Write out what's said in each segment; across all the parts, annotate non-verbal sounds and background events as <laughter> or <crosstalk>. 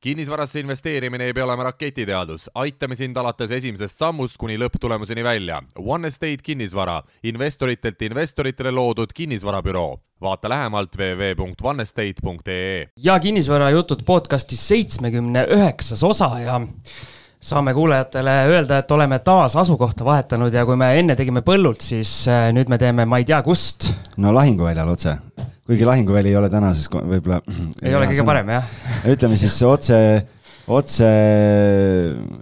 kinnisvarasse investeerimine ei pea olema raketiteadus, aitame sind alates esimesest sammust kuni lõpptulemuseni välja. One Estate kinnisvara, investoritelt investoritele loodud kinnisvarabüroo. vaata lähemalt www.onestate.ee. ja kinnisvarajutud podcasti seitsmekümne üheksas osa ja saame kuulajatele öelda, et oleme taas asukohta vahetanud ja kui me enne tegime põllult, siis äh, nüüd me teeme ma ei tea kust. no lahinguväljal otse kuigi lahinguväli ei ole tänases võib-olla. <clears throat> ei ole kõige parem jah. <laughs> ütleme siis otse, otse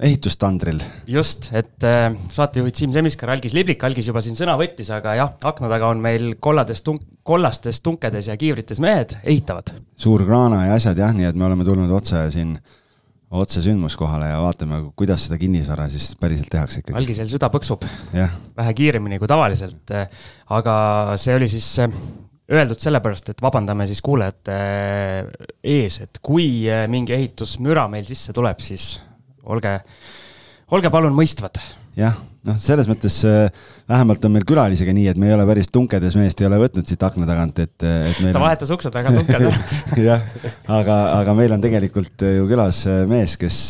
ehitustandril. just, et äh, saatejuhid Siim Semiskar, Algis Liblik, Algis juba siin sõna võttis, aga jah, akna taga on meil kollades tunk-, kollastes tunkedes ja kiivrites mehed, ehitavad. suur kraana ja asjad jah, nii et me oleme tulnud otse siin otse sündmuskohale ja vaatame, kuidas seda kinnisvara siis päriselt tehakse ikkagi. algisel süda põksub. vähe kiiremini kui tavaliselt, aga see oli siis öeldud sellepärast, et vabandame siis kuulajate äh, ees, et kui äh, mingi ehitusmüra meil sisse tuleb, siis olge, olge palun mõistvad. jah, noh, selles mõttes äh, vähemalt on meil külalisega nii, et me ei ole päris tunkedes meest ei ole võtnud siit akna tagant, et, et meil ta vahetas ukse taga tunked <laughs> jah, aga, aga meil on tegelikult ju külas mees, kes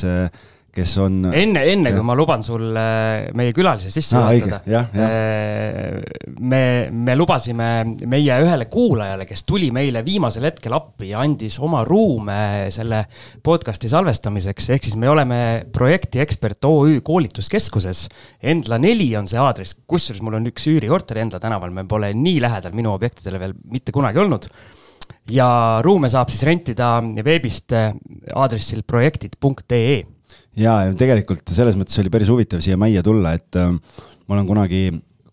kes on. enne, enne kui ma luban sul meie külalise sisse ah, juhatada. Äh, me, me lubasime meie ühele kuulajale, kes tuli meile viimasel hetkel appi ja andis oma ruume selle podcast'i salvestamiseks, ehk siis me oleme projekti ekspert OÜ koolituskeskuses. Endla neli on see aadress, kusjuures mul on üks üürikorter Endla tänaval, me pole nii lähedal minu objektidele veel mitte kunagi olnud ja ruume saab siis rentida veebist aadressil projektid.ee ja, ja tegelikult selles mõttes oli päris huvitav siia majja tulla, et äh, ma olen kunagi,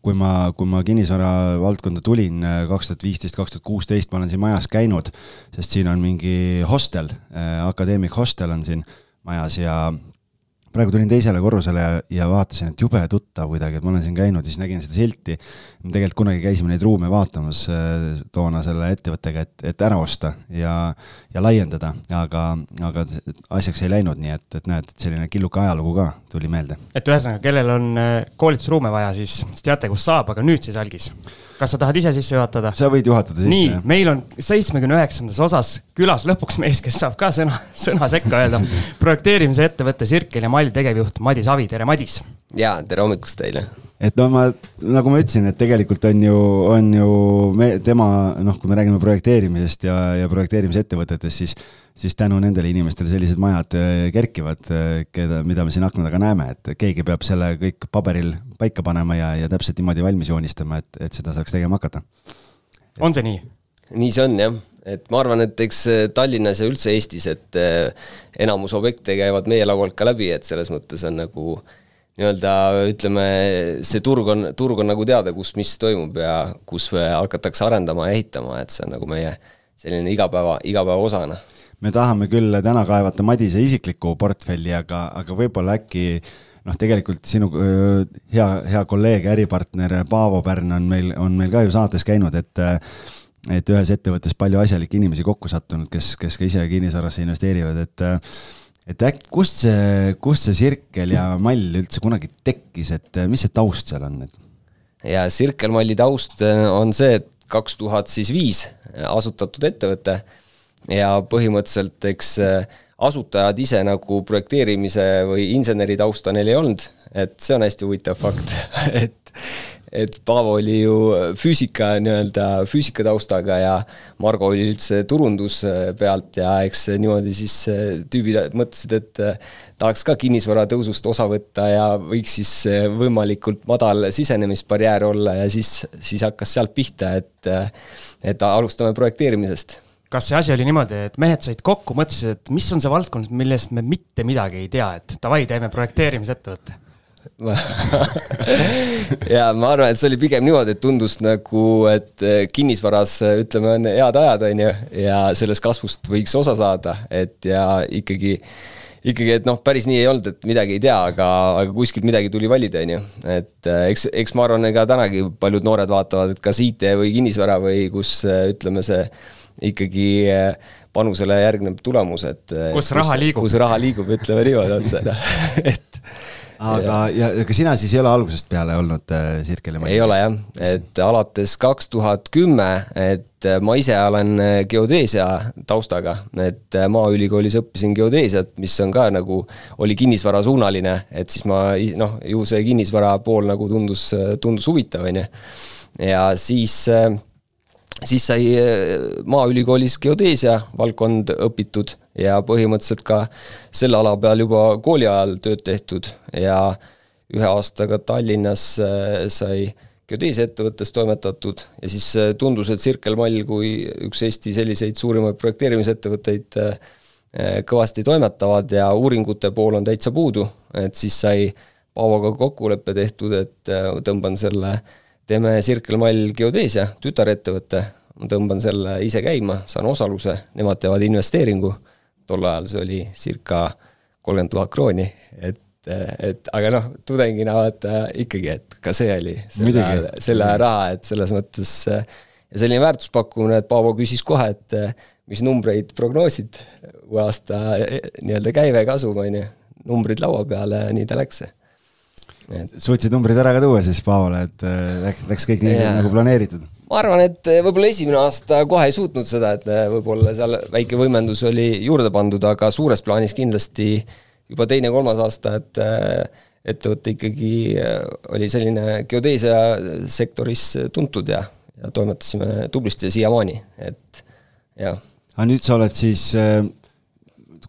kui ma, kui ma kinnisvara valdkonda tulin äh, kaks tuhat viisteist, kaks tuhat kuusteist, ma olen siin majas käinud, sest siin on mingi hostel äh,, akadeemik hostel on siin majas ja praegu tulin teisele korrusele ja, ja vaatasin, et jube tuttav kuidagi, et ma olen siin käinud ja siis nägin seda silti. me tegelikult kunagi käisime neid ruume vaatamas äh, toona selle ettevõttega, et, et ära osta ja, ja laiendada, aga, aga asjaks ei läinud, nii et, et näed, et selline killuke ajalugu ka tuli meelde. et ühesõnaga, kellel on äh, koolitusruume vaja, siis, teate, kus saab, aga nüüd siis algis kas sa tahad ise sisse juhatada? sa võid juhatada sisse. nii, meil on seitsmekümne üheksandas osas külas lõpuks mees, kes saab ka sõna, sõna sekka öelda. projekteerimise ettevõtte Sirkel ja Mall tegevjuht Madis Avi, tere Madis! Jaa, tere hommikust teile! et no ma, nagu ma ütlesin, et tegelikult on ju, on ju me, tema, noh, kui me räägime projekteerimisest ja, ja projekteerimisettevõtetest, siis siis tänu nendele inimestele sellised majad äh, kerkivad, äh, keda, mida me siin akna taga näeme, et keegi peab selle kõik paberil paika panema ja, ja täpselt niimoodi valmis joonistama, et, et seda saaks tegema hakata. on see nii? nii see on jah, et ma arvan, et eks äh, Tallinnas ja üldse Eestis, et enamus objekte käivad meie laualt ka läbi, et selles mõttes on nagu nii-öelda ütleme, see turg on, turg on nagu teada, kus mis toimub ja kus hakatakse arendama ja ehitama, et see on nagu meie selline igapäeva, igapäeva osana. me tahame küll täna kaevata Madise isiklikku portfelli, aga, aga võib-olla äkki noh, tegelikult sinu hea, hea kolleeg ja äripartner Paavo Pärn on meil, on meil ka ju saates käinud, et et ühes ettevõttes palju asjalikke inimesi kokku sattunud, kes, kes ka ise kinnisvarasse investeerivad, et et äkki, kust see, kust see Sirkel ja Mall üldse kunagi tekkis, et mis see taust seal on? ja Sirkel Malli taust äh, on see, et kaks tuhat siis viis asutatud ettevõte ja põhimõtteliselt eks äh, asutajad ise nagu projekteerimise või inseneri tausta neil ei olnud, et see on hästi huvitav fakt <laughs> et et Paavo oli ju füüsika nii-öelda, füüsika taustaga ja Margo oli üldse turundus pealt ja eks niimoodi siis tüübid mõtlesid, et tahaks ka kinnisvara tõusust osa võtta ja võiks siis võimalikult madal sisenemisbarjäär olla ja siis, siis hakkas sealt pihta, et et alustame projekteerimisest. Kas see asi oli niimoodi, et mehed said kokku, mõtlesid, et mis on see valdkond, millest me mitte midagi ei tea, et davai, teeme projekteerimisettevõtte <laughs> ja ma arvan, et see oli pigem niimoodi, et tundus nagu, et eh, kinnisvaras ütleme, on head ajad, on ju, ja sellest kasvust võiks osa saada, et ja ikkagi ikkagi, et noh, päris nii ei olnud, et midagi ei tea, aga, aga kuskilt midagi tuli valida, on ju. et eh, eks, eks ma arvan, ega tänagi paljud noored vaatavad, et kas IT või kinnisvara või kus eh, ütleme, see ikkagi panusele järgneb tulemus, et kus raha liigub. kus raha liigub, ütleme niimoodi otse, noh, <laughs> et aga, ja. ega sina siis ei ole algusest peale olnud äh, Sirkeli ei ole jah, et alates kaks tuhat kümme, et äh, ma ise olen äh, geodeesia taustaga, et äh, Maaülikoolis õppisin geodeesiat, mis on ka nagu, oli kinnisvarasuunaline, et siis ma noh, ju see kinnisvara pool nagu tundus, tundus huvitav, on ju. ja siis siis sai Maaülikoolis geodeesia valdkond õpitud ja põhimõtteliselt ka selle ala peal juba kooli ajal tööd tehtud. Ja ühe aastaga Tallinnas äh, sai geodeesiaettevõttes toimetatud ja siis äh, tundus, et Circle Mall kui üks Eesti selliseid suurimaid projekteerimisettevõtteid äh, kõvasti toimetavad ja uuringute pool on täitsa puudu, et siis sai Paavoga kokkulepe tehtud, et tõmban selle, teeme Circle Mall geodeesia, tütarettevõte, ma tõmban selle ise käima, saan osaluse, nemad teevad investeeringu tol ajal see oli circa kolmkümmend tuhat krooni, et et aga noh, tudengina vaata ikkagi, et ka see oli selle, selle raha, et selles mõttes ja selline väärtuspakkumine, et Paavo küsis kohe, et mis numbreid prognoosid uue aasta nii-öelda käive, kasum, on ju, numbrid laua peale ja nii ta läks. Suutsid numbrid ära ka tuua siis Paavole, et läks, läks kõik nii nagu planeeritud? ma arvan, et eh, võib-olla esimene aasta kohe ei suutnud seda, et eh, võib-olla seal väike võimendus oli juurde pandud, aga suures plaanis kindlasti juba teine-kolmas aasta, et ettevõte ikkagi oli selline geodeesia sektoris tuntud ja, ja toimetasime tublisti siiamaani, et jah. aga nüüd sa oled siis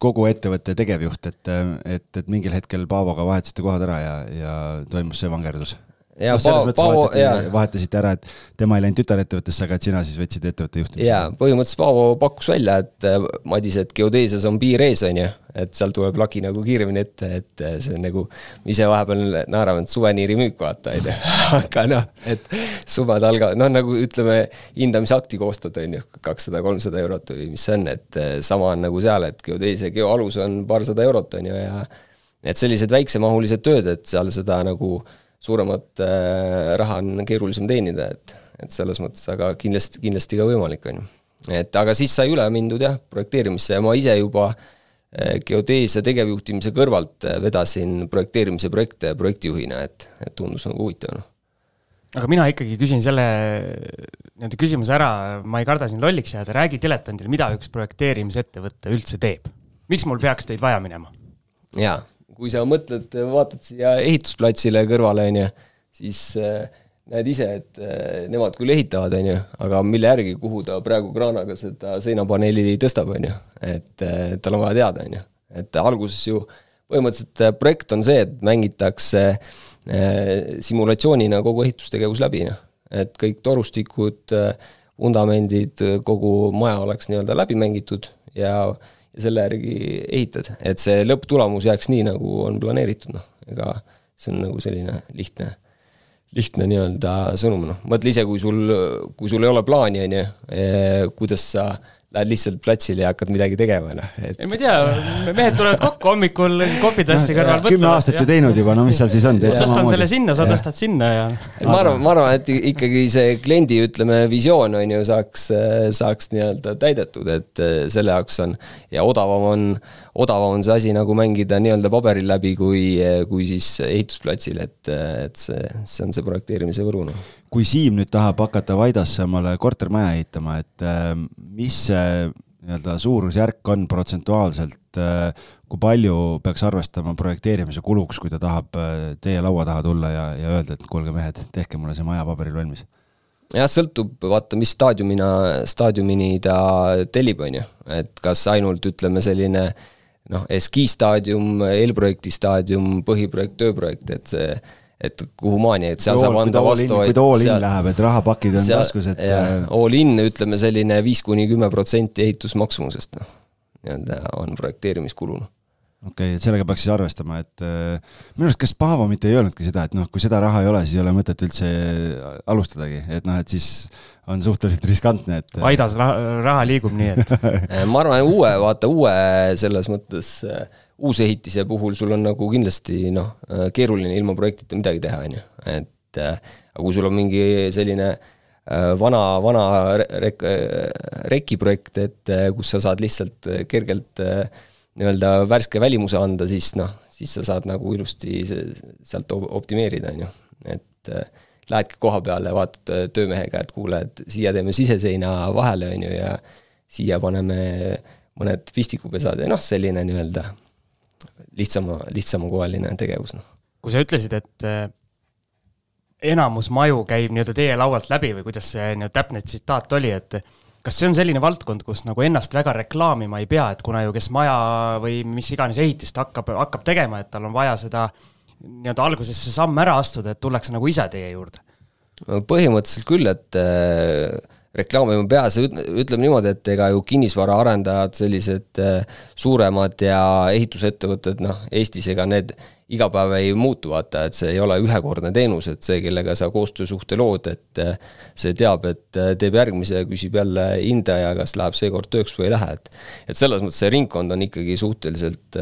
kogu ettevõtte tegevjuht, et, et, et mingil hetkel Paavoga vahetasite kohad ära ja, ja toimus see vangerdus ja no, mõttes Paavo, vahetati, vahetasite ära, et tema ei läinud tütarettevõttesse, aga et sina siis võtsid ettevõtte juhtimise. jaa, põhimõtteliselt Paavo pakkus välja, et äh, Madis, et geodeesias on piir ees, on ju, et seal tuleb lagi nagu kiiremini ette, et äh, see on nagu, ise vahepeal naerame, et suveniirimüük, vaata, on ju, <laughs> aga noh, et summad algavad, noh nagu ütleme, hindamisakti koostad, on ju, kakssada, kolmsada eurot või mis see on, et äh, sama on nagu seal, et geodeesia geoalus on paarsada eurot, on ju, ja et sellised väiksemahulised tööd, et seal seda nagu suuremat äh, raha on keerulisem teenida, et, et selles mõttes, aga kindlasti, kindlasti ka võimalik, on ju. et aga siis sai üle mindud jah, projekteerimisse ja ma ise juba äh, geodeesia tegevjuhtimise kõrvalt äh, vedasin projekteerimise projekte projektijuhina, et, et tundus nagu huvitav, noh aga mina ikkagi küsin selle nii-öelda küsimuse ära, ma ei karda siin lolliks jääda, räägi diletandile, mida üks projekteerimisettevõte üldse teeb? miks mul peaks teid vaja minema? jaa, kui sa mõtled, vaatad siia ehitusplatsile kõrvale, on ju, siis äh, näed ise, et äh, nemad küll ehitavad, on ju, aga mille järgi, kuhu ta praegu kraanaga seda seinapaneeli tõstab, on ju, et äh, tal on vaja teada, on ju. et alguses ju põhimõtteliselt projekt on see, et mängitakse simulatsioonina kogu ehitustegevus läbi, noh. et kõik torustikud, vundamendid, kogu maja oleks nii-öelda läbi mängitud ja äh, ja selle järgi ehitad, et see lõpptulemus jääks nii, nagu on planeeritud, noh, ega see on nagu selline lihtne, lihtne nii-öelda sõnum, noh, mõtle ise, kui sul, kui sul ei ole plaani, on ju, eh, kuidas sa äh, lähed lihtsalt platsile ja hakkad midagi tegema, noh, et ei ma ei tea, mehed tulevad kokku hommikul kohvitassi no, kõrval kümme aastat ju teinud juba, no mis seal siis on, tõstan selle sinna, sa tõstad sinna ja ma arvan, ma arvan, et ikkagi see kliendi, ütleme, visioon on ju, saaks, saaks nii-öelda täidetud, et selle jaoks on ja odavam on, odavam on see asi nagu mängida nii-öelda paberil läbi, kui, kui siis ehitusplatsil, et, et see, see on see projekteerimise võru, noh kui Siim nüüd tahab hakata Vaidasse omale kortermaja ehitama, et äh, mis see nii-öelda suurusjärk on protsentuaalselt, äh, kui palju peaks arvestama projekteerimise kuluks, kui ta tahab äh, teie laua taha tulla ja, ja öelda, et kuulge mehed, tehke mulle see maja paberil valmis? jah, sõltub, vaata, mis staadiumina, staadiumini ta tellib, on ju, et kas ainult ütleme, selline noh, eskiistaadium, eelprojekti staadium, põhiprojekt, tööprojekt, et see et kuhumaani, et seal saab anda vastavaid. kui ta all in seal, läheb, et rahapakid on taskus, et. All in ütleme selline viis kuni kümme protsenti ehitusmaksumusest, noh, nii-öelda on projekteerimiskulu, noh okei okay,, et sellega peaks siis arvestama, et äh, minu arust kas Paavo mitte ei öelnudki seda, et noh, kui seda raha ei ole, siis ei ole mõtet üldse alustadagi, et noh, et siis on suhteliselt riskantne, et. Aidas raha, raha liigub nii, et <laughs> ma arvan, uue, vaata uue selles mõttes äh, uusehitise puhul sul on nagu kindlasti noh, keeruline ilma projektita midagi teha, on ju, et äh, aga kui sul on mingi selline äh, vana, vana rek-, rekiprojekt, et äh, kus sa saad lihtsalt kergelt nii-öelda värske välimuse anda, siis noh, siis sa saad nagu ilusti sealt optimeerida, on ju, et äh, lähedki koha peale, vaatad äh, töömehega, et kuule, et siia teeme siseseina vahele, on ju, ja siia paneme mõned pistikupesad ja noh, selline nii-öelda lihtsama, lihtsamakoeline tegevus, noh. kui sa ütlesid, et äh, enamus maju käib nii-öelda teie laualt läbi või kuidas see nii-öelda täpne tsitaat oli, et kas see on selline valdkond, kus nagu ennast väga reklaamima ei pea, et kuna ju kes maja või mis iganes ehitist hakkab, hakkab tegema, et tal on vaja seda nii-öelda alguses see samm ära astuda, et tullakse nagu ise teie juurde? põhimõtteliselt küll, et äh, reklaamima peas, ütleme niimoodi, et ega ju kinnisvaraarendajad, sellised äh, suuremad ja ehitusettevõtted, noh, Eestis ega need iga päev ei muutu, vaata, et see ei ole ühekordne teenus, et see, kellega sa koostöösuhte lood, et äh, see teab, et teeb järgmise, küsib jälle hindaja, kas läheb seekord tööks või ei lähe, et et selles mõttes see ringkond on ikkagi suhteliselt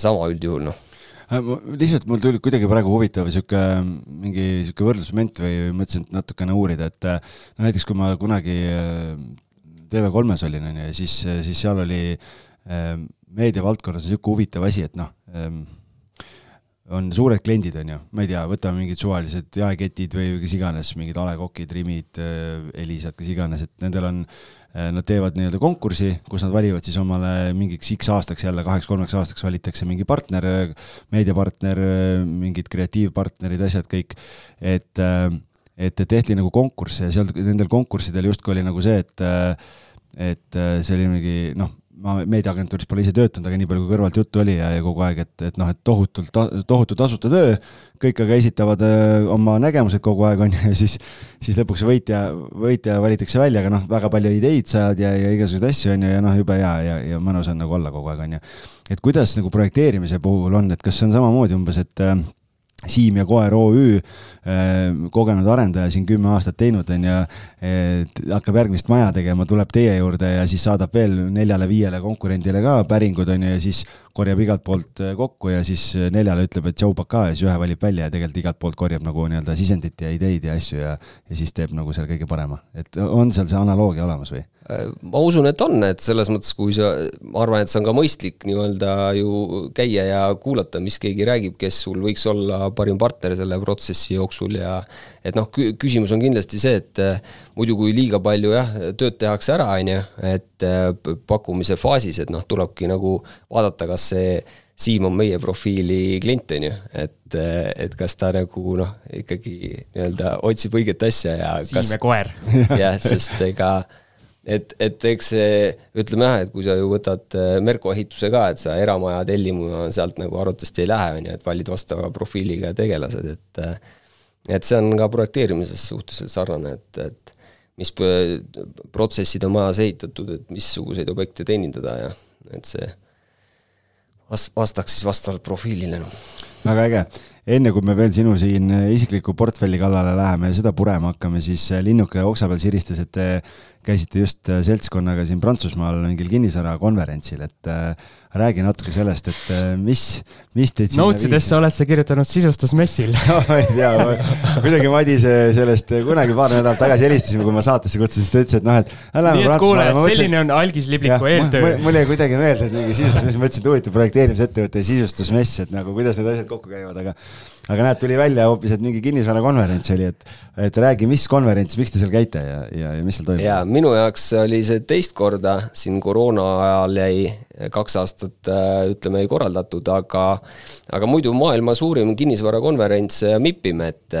sama üldjuhul, noh. Äh, lihtsalt mul tuli kuidagi praegu huvitav sihuke mingi sihuke võrdlusmoment või mõtlesin natukene uurida, et äh, no näiteks kui ma kunagi äh, TV3-s olin, on ju, ja siis, siis seal oli meediavaldkonnas niisugune huvitav asi, et noh, ähm, on suured kliendid, on ju, ma ei tea, võtame mingid suvalised jaeketid või kes iganes, mingid A Le Coqid, Rimid, Elisad, kes iganes, et nendel on Eh, nad teevad nii-öelda konkursi, kus nad valivad siis omale mingiks X aastaks jälle, kaheks-kolmeks aastaks valitakse mingi partner, meediapartner, mingid kreatiivpartnerid, asjad kõik. et, eh, et tehti nagu konkursse ja seal nendel konkurssidel justkui oli nagu see, et, eh, et see oli mingi noh ma meediaagentuuris pole ise töötanud, aga nii palju kui kõrvalt juttu oli ja, ja kogu aeg, et, et noh, et tohutult, tohutu tasuta töö, kõik aga esitavad öö, oma nägemused kogu aeg, on ju, ja siis, siis lõpuks võitja, võitja valitakse välja, aga noh, väga palju ideid saad ja, ja igasuguseid asju, on ju, ja noh, jube hea ja, ja mõnus on nagu olla kogu aeg, on ju. et kuidas nagu projekteerimise puhul on, et kas see on samamoodi umbes, et Siim ja Koer OÜ, äh, kogenud arendaja siin kümme aastat teinud, on ju, hakkab järgmist maja tegema, tuleb teie juurde ja siis saadab veel neljale-viiele konkurendile ka päringud, on ju, ja siis korjab igalt poolt äh, kokku ja siis äh, neljale ütleb, et tšau, pakaa ja siis ühe valib välja ja tegelikult igalt poolt korjab nagu nii-öelda sisendit ja ideid ja asju ja, ja siis teeb nagu selle kõige parema. et on seal see analoogia olemas või? Äh, ma usun, et on, et selles mõttes, kui sa, ma arvan, et see on ka mõistlik nii-öelda ju käia ja kuulata, mis keegi räägib, kes sul võiks olla parim partner selle protsessi jooksul ja et noh, küsimus on kindlasti see, et muidu kui liiga palju jah, tööd tehakse ära, on ju, et pakkumise faasis, et noh, tulebki nagu vaadata, kas see Siim on meie profiili klient, on ju, et, et kas ta nagu noh, ikkagi nii-öelda otsib õiget asja ja Siim kas ja koer. <laughs> jah, sest ega et, et eks see, ütleme jah, et kui sa ju võtad äh, Merko ehituse ka, et sa eramaja tellima sealt nagu arvatavasti ei lähe, on ju, et valid vastava profiiliga tegelased, et äh, et see on ka projekteerimises suhteliselt sarnane, et, et mis protsessid on majas ehitatud, et missuguseid objekte teenindada ja et see vast-, vastaks siis vastavalt profiilile. Noh. väga äge, enne kui me veel sinu siin isikliku portfelli kallale läheme ja seda purema hakkame, siis Linnuke oksa peal siristas, et te käisite just seltskonnaga siin Prantsusmaal mingil kinnisvarakonverentsil, et äh, räägi natuke sellest, et äh, mis, mis teid Notesidesse oled sa kirjutanud sisustusmessil. <laughs> Ma ei tea, kuidagi Madis sellest kunagi paar nädalat tagasi helistasime, kui ma saatesse kutsusin, siis ta ütles, et noh, et nii et kuule, selline on Algis Libliku eeltöö. mul jäi kuidagi meelde, et mingi sisustusmess, ma mõtlesin, et huvitav projekteerimisettevõte ja sisustusmess, et nagu kuidas need asjad kokku käivad, aga aga näed, tuli välja hoopis, et mingi kinnisvarakonverents oli, et, et räägi, mis konverents, miks te seal käite ja, ja, ja mis seal toimub? jaa, minu jaoks oli see teist korda, siin koroona ajal jäi kaks aastat ütleme ei korraldatud, aga aga muidu maailma suurim kinnisvarakonverents MIP-ime, et,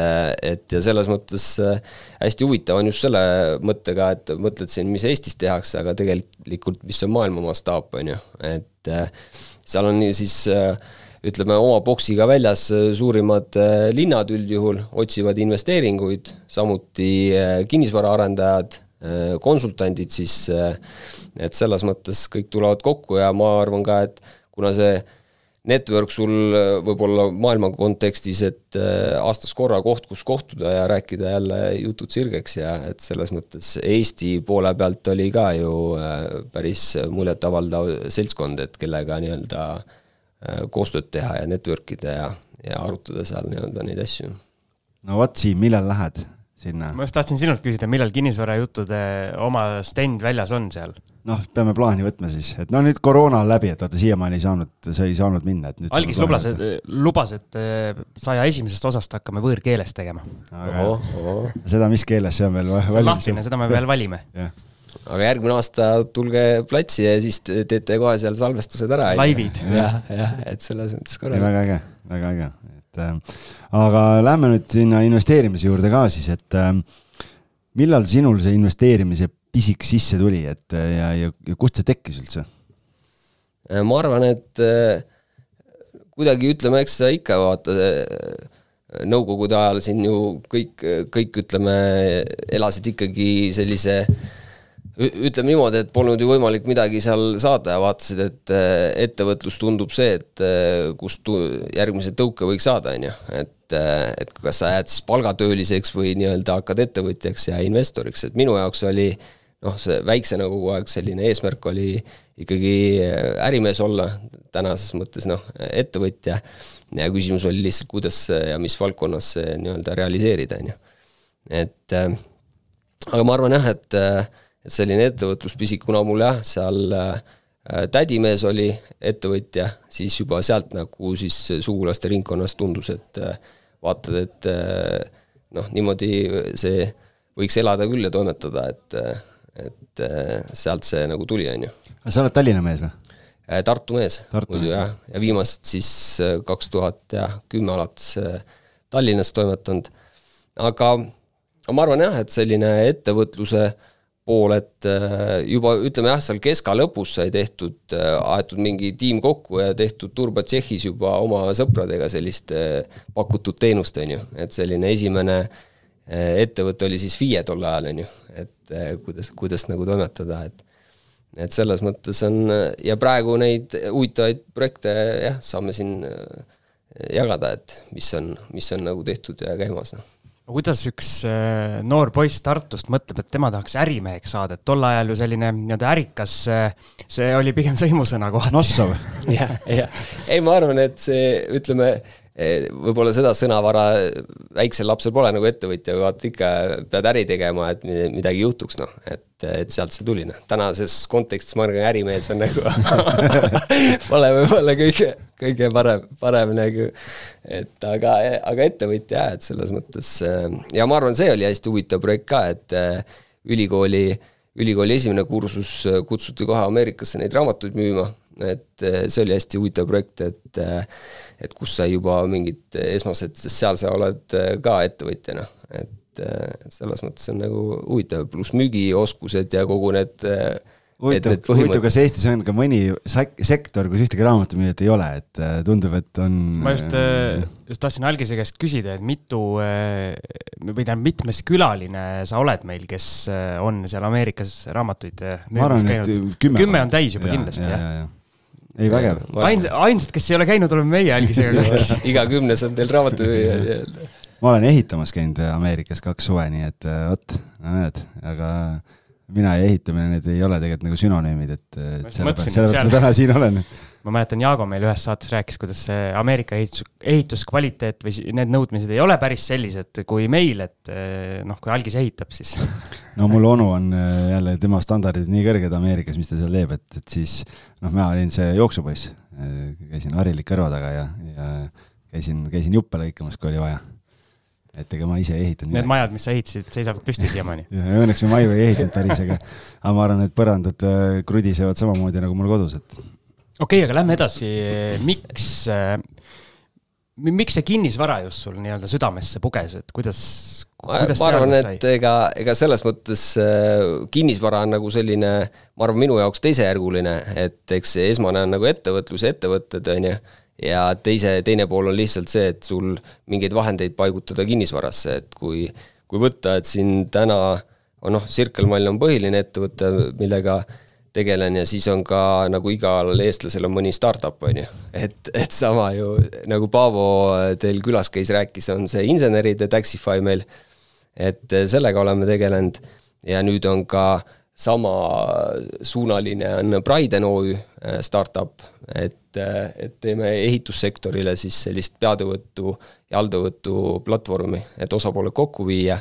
et ja selles mõttes hästi huvitav on just selle mõttega, et mõtled siin, mis Eestis tehakse, aga tegelikult, mis on maailma mastaap, on ju, et seal on siis äh, ütleme, oma boksiga väljas äh, suurimad äh, linnad üldjuhul otsivad investeeringuid, samuti äh, kinnisvaraarendajad, konsultandid siis, et selles mõttes kõik tulevad kokku ja ma arvan ka, et kuna see network sul võib-olla maailma kontekstis, et aastas korra koht, kus kohtuda ja rääkida jälle jutud sirgeks ja et selles mõttes Eesti poole pealt oli ka ju päris muljetavaldav seltskond, et kellega nii-öelda äh, koostööd teha ja network ida ja, ja arutada seal nii-öelda neid asju. no vot, Siim, millal lähed? sinna. ma just tahtsin sinult küsida, millal kinnisvarajuttude oma stend väljas on seal? noh, peame plaani võtma siis, et no nüüd koroona on läbi, et vaata siiamaani ei saanud, sa ei saanud minna, et nüüd. algis lubas, lubas, et eh, saja esimesest osast hakkame võõrkeeles tegema. seda, mis keeles, see on veel see on lahtine, seda me veel valime aga järgmine aasta tulge platsi ja siis teete kohe seal salvestused ära. laivid. <laughs> jah, jah, et selles mõttes korralik. väga äge, väga äge, et äh, aga lähme nüüd sinna investeerimise juurde ka siis, et äh, millal sinul see investeerimise pisik sisse tuli, et äh, ja, ja, ja kust see tekkis üldse? Äh, ma arvan, et äh, kuidagi ütleme, eks sa ikka vaata nõukogude ajal siin ju kõik, kõik ütleme, elasid ikkagi sellise äh, ütleme niimoodi, et polnud ju võimalik midagi seal saada ja vaatasid, et äh, ettevõtlus tundub see, et äh, kust järgmise tõuke võiks saada, on ju, et äh, et kas sa jääd siis palgatööliseks või nii-öelda hakkad ettevõtjaks ja investoriks, et minu jaoks oli noh, see väiksena kogu aeg selline eesmärk oli ikkagi ärimees olla, tänases mõttes noh, ettevõtja, ja küsimus oli lihtsalt, kuidas ja mis valdkonnas see nii-öelda realiseerida, on ju. et aga ma arvan jah, et et selline ettevõtluspisik, kuna mul jah, seal äh, tädimees oli ettevõtja, siis juba sealt nagu siis sugulaste ringkonnas tundus, et äh, vaatad, et äh, noh, niimoodi see võiks elada küll ja toimetada, et, et sealt see nagu tuli, on ju. sa oled Tallinna mees või? Tartu mees, muidu jah, ja viimast siis kaks tuhat ja kümme alates Tallinnas toimetanud, aga ma arvan jah, et selline ettevõtluse äh, pool, et äh, juba ütleme jah, seal keska lõpus sai tehtud, äh, aetud mingi tiim kokku ja tehtud Turbatšehhis juba oma sõpradega sellist äh, pakutud teenust, on ju, et selline esimene ettevõte oli siis FIE tol ajal, on ju, et kuidas, kuidas nagu toimetada, et et selles mõttes on ja praegu neid huvitavaid projekte jah, saame siin jagada, et mis on, mis on nagu tehtud ja käimas, noh kuidas üks äh, noor poiss Tartust mõtleb, et tema tahaks ärimeheks saada, et tol ajal ju selline nii-öelda ärikas, äh, see oli pigem sõimusõna kohati. Nossov. <laughs> jah, jah. ei, ma arvan, et see, ütleme, võib-olla seda sõnavara väiksel lapsel pole nagu ettevõtja, vaata ikka pead äri tegema, et midagi juhtuks, noh, et, et sealt see tuli, noh. tänases kontekstis ma arvan, ärimees on nagu <laughs> pole võib-olla kõige, kõige parem, parem nagu, et aga, aga ettevõtja jah, et selles mõttes ja ma arvan, see oli hästi huvitav projekt ka, et eh, ülikooli, ülikooli esimene kursus kutsuti kohe Ameerikasse neid raamatuid müüma et eh, see oli hästi huvitav projekt, et eh, et kus sai juba mingid esmased, sest seal sa oled eh, ka ettevõtjana, et, et selles mõttes on nagu huvitav, pluss müügioskused ja kogu need huvitav, huvitav, kas Eestis on ka mõni sektor, kus ühtegi raamatumüüjat ei ole, et tundub, et on. ma just, just tahtsin Algise käest küsida, et mitu või tähendab, mitmes külaline sa oled meil, kes on seal Ameerikas raamatuid müümas käinud? kümme, kümme on täis juba ja, kindlasti, jah ja, ja ei, vägev. ainsad, ainsad, kes ei ole käinud, oleme meie algisega iga kümnes on teil raamatupidamine ma olen ehitamas käinud Ameerikas kaks suve, nii et äh, vot, näed, aga mina ja ehitamine, need ei ole tegelikult nagu sünonüümid, et, et sellepärast, sellepärast ma täna siin olen ma mäletan, Jaago meil ühes saates rääkis, kuidas see Ameerika ehitus, ehituskvaliteet või need nõudmised ei ole päris sellised kui meil, et eh, noh, kui algis ehitab, siis. <laughs> no mul onu on eh, jälle, tema standardid nii kõrged Ameerikas, mis ta seal teeb, et, et siis noh, mina olin see jooksupoiss, eh, käisin harilik kõrva taga ja, ja käisin, käisin juppe lõikamas, kui oli vaja et ega ma ise ei ehitanud. Need majad, mis sa ehitasid, seisavad püsti siiamaani <laughs> õnneks me maju ei ehitanud päris, aga, aga ma arvan, et põrandad krudisevad samamoodi nagu mul kodus, et okei okay,, aga lähme edasi, miks, äh, miks see kinnisvara just sul nii-öelda südamesse puges, et kuidas, kuidas ma arvan, et ega, ega selles mõttes äh, kinnisvara on nagu selline, ma arvan, minu jaoks teisejärguline, et eks see esmane on nagu ettevõtlus ja ettevõtted, on ju, ja teise, teine pool on lihtsalt see, et sul mingeid vahendeid paigutada kinnisvarasse, et kui, kui võtta, et siin täna on noh, Circle Mall on põhiline ettevõte, millega äh, tegelen ja siis on ka nagu igal eestlasel on mõni startup, on ju. et, et sama ju nagu Paavo teil külas käis, rääkis, on see inseneride Taxify meil. et sellega oleme tegelenud ja nüüd on ka samasuunaline on Briden OÜ äh, startup, et, et teeme ehitussektorile siis sellist peatõuõttu ja alltöövõtu platvormi, et osapooled kokku viia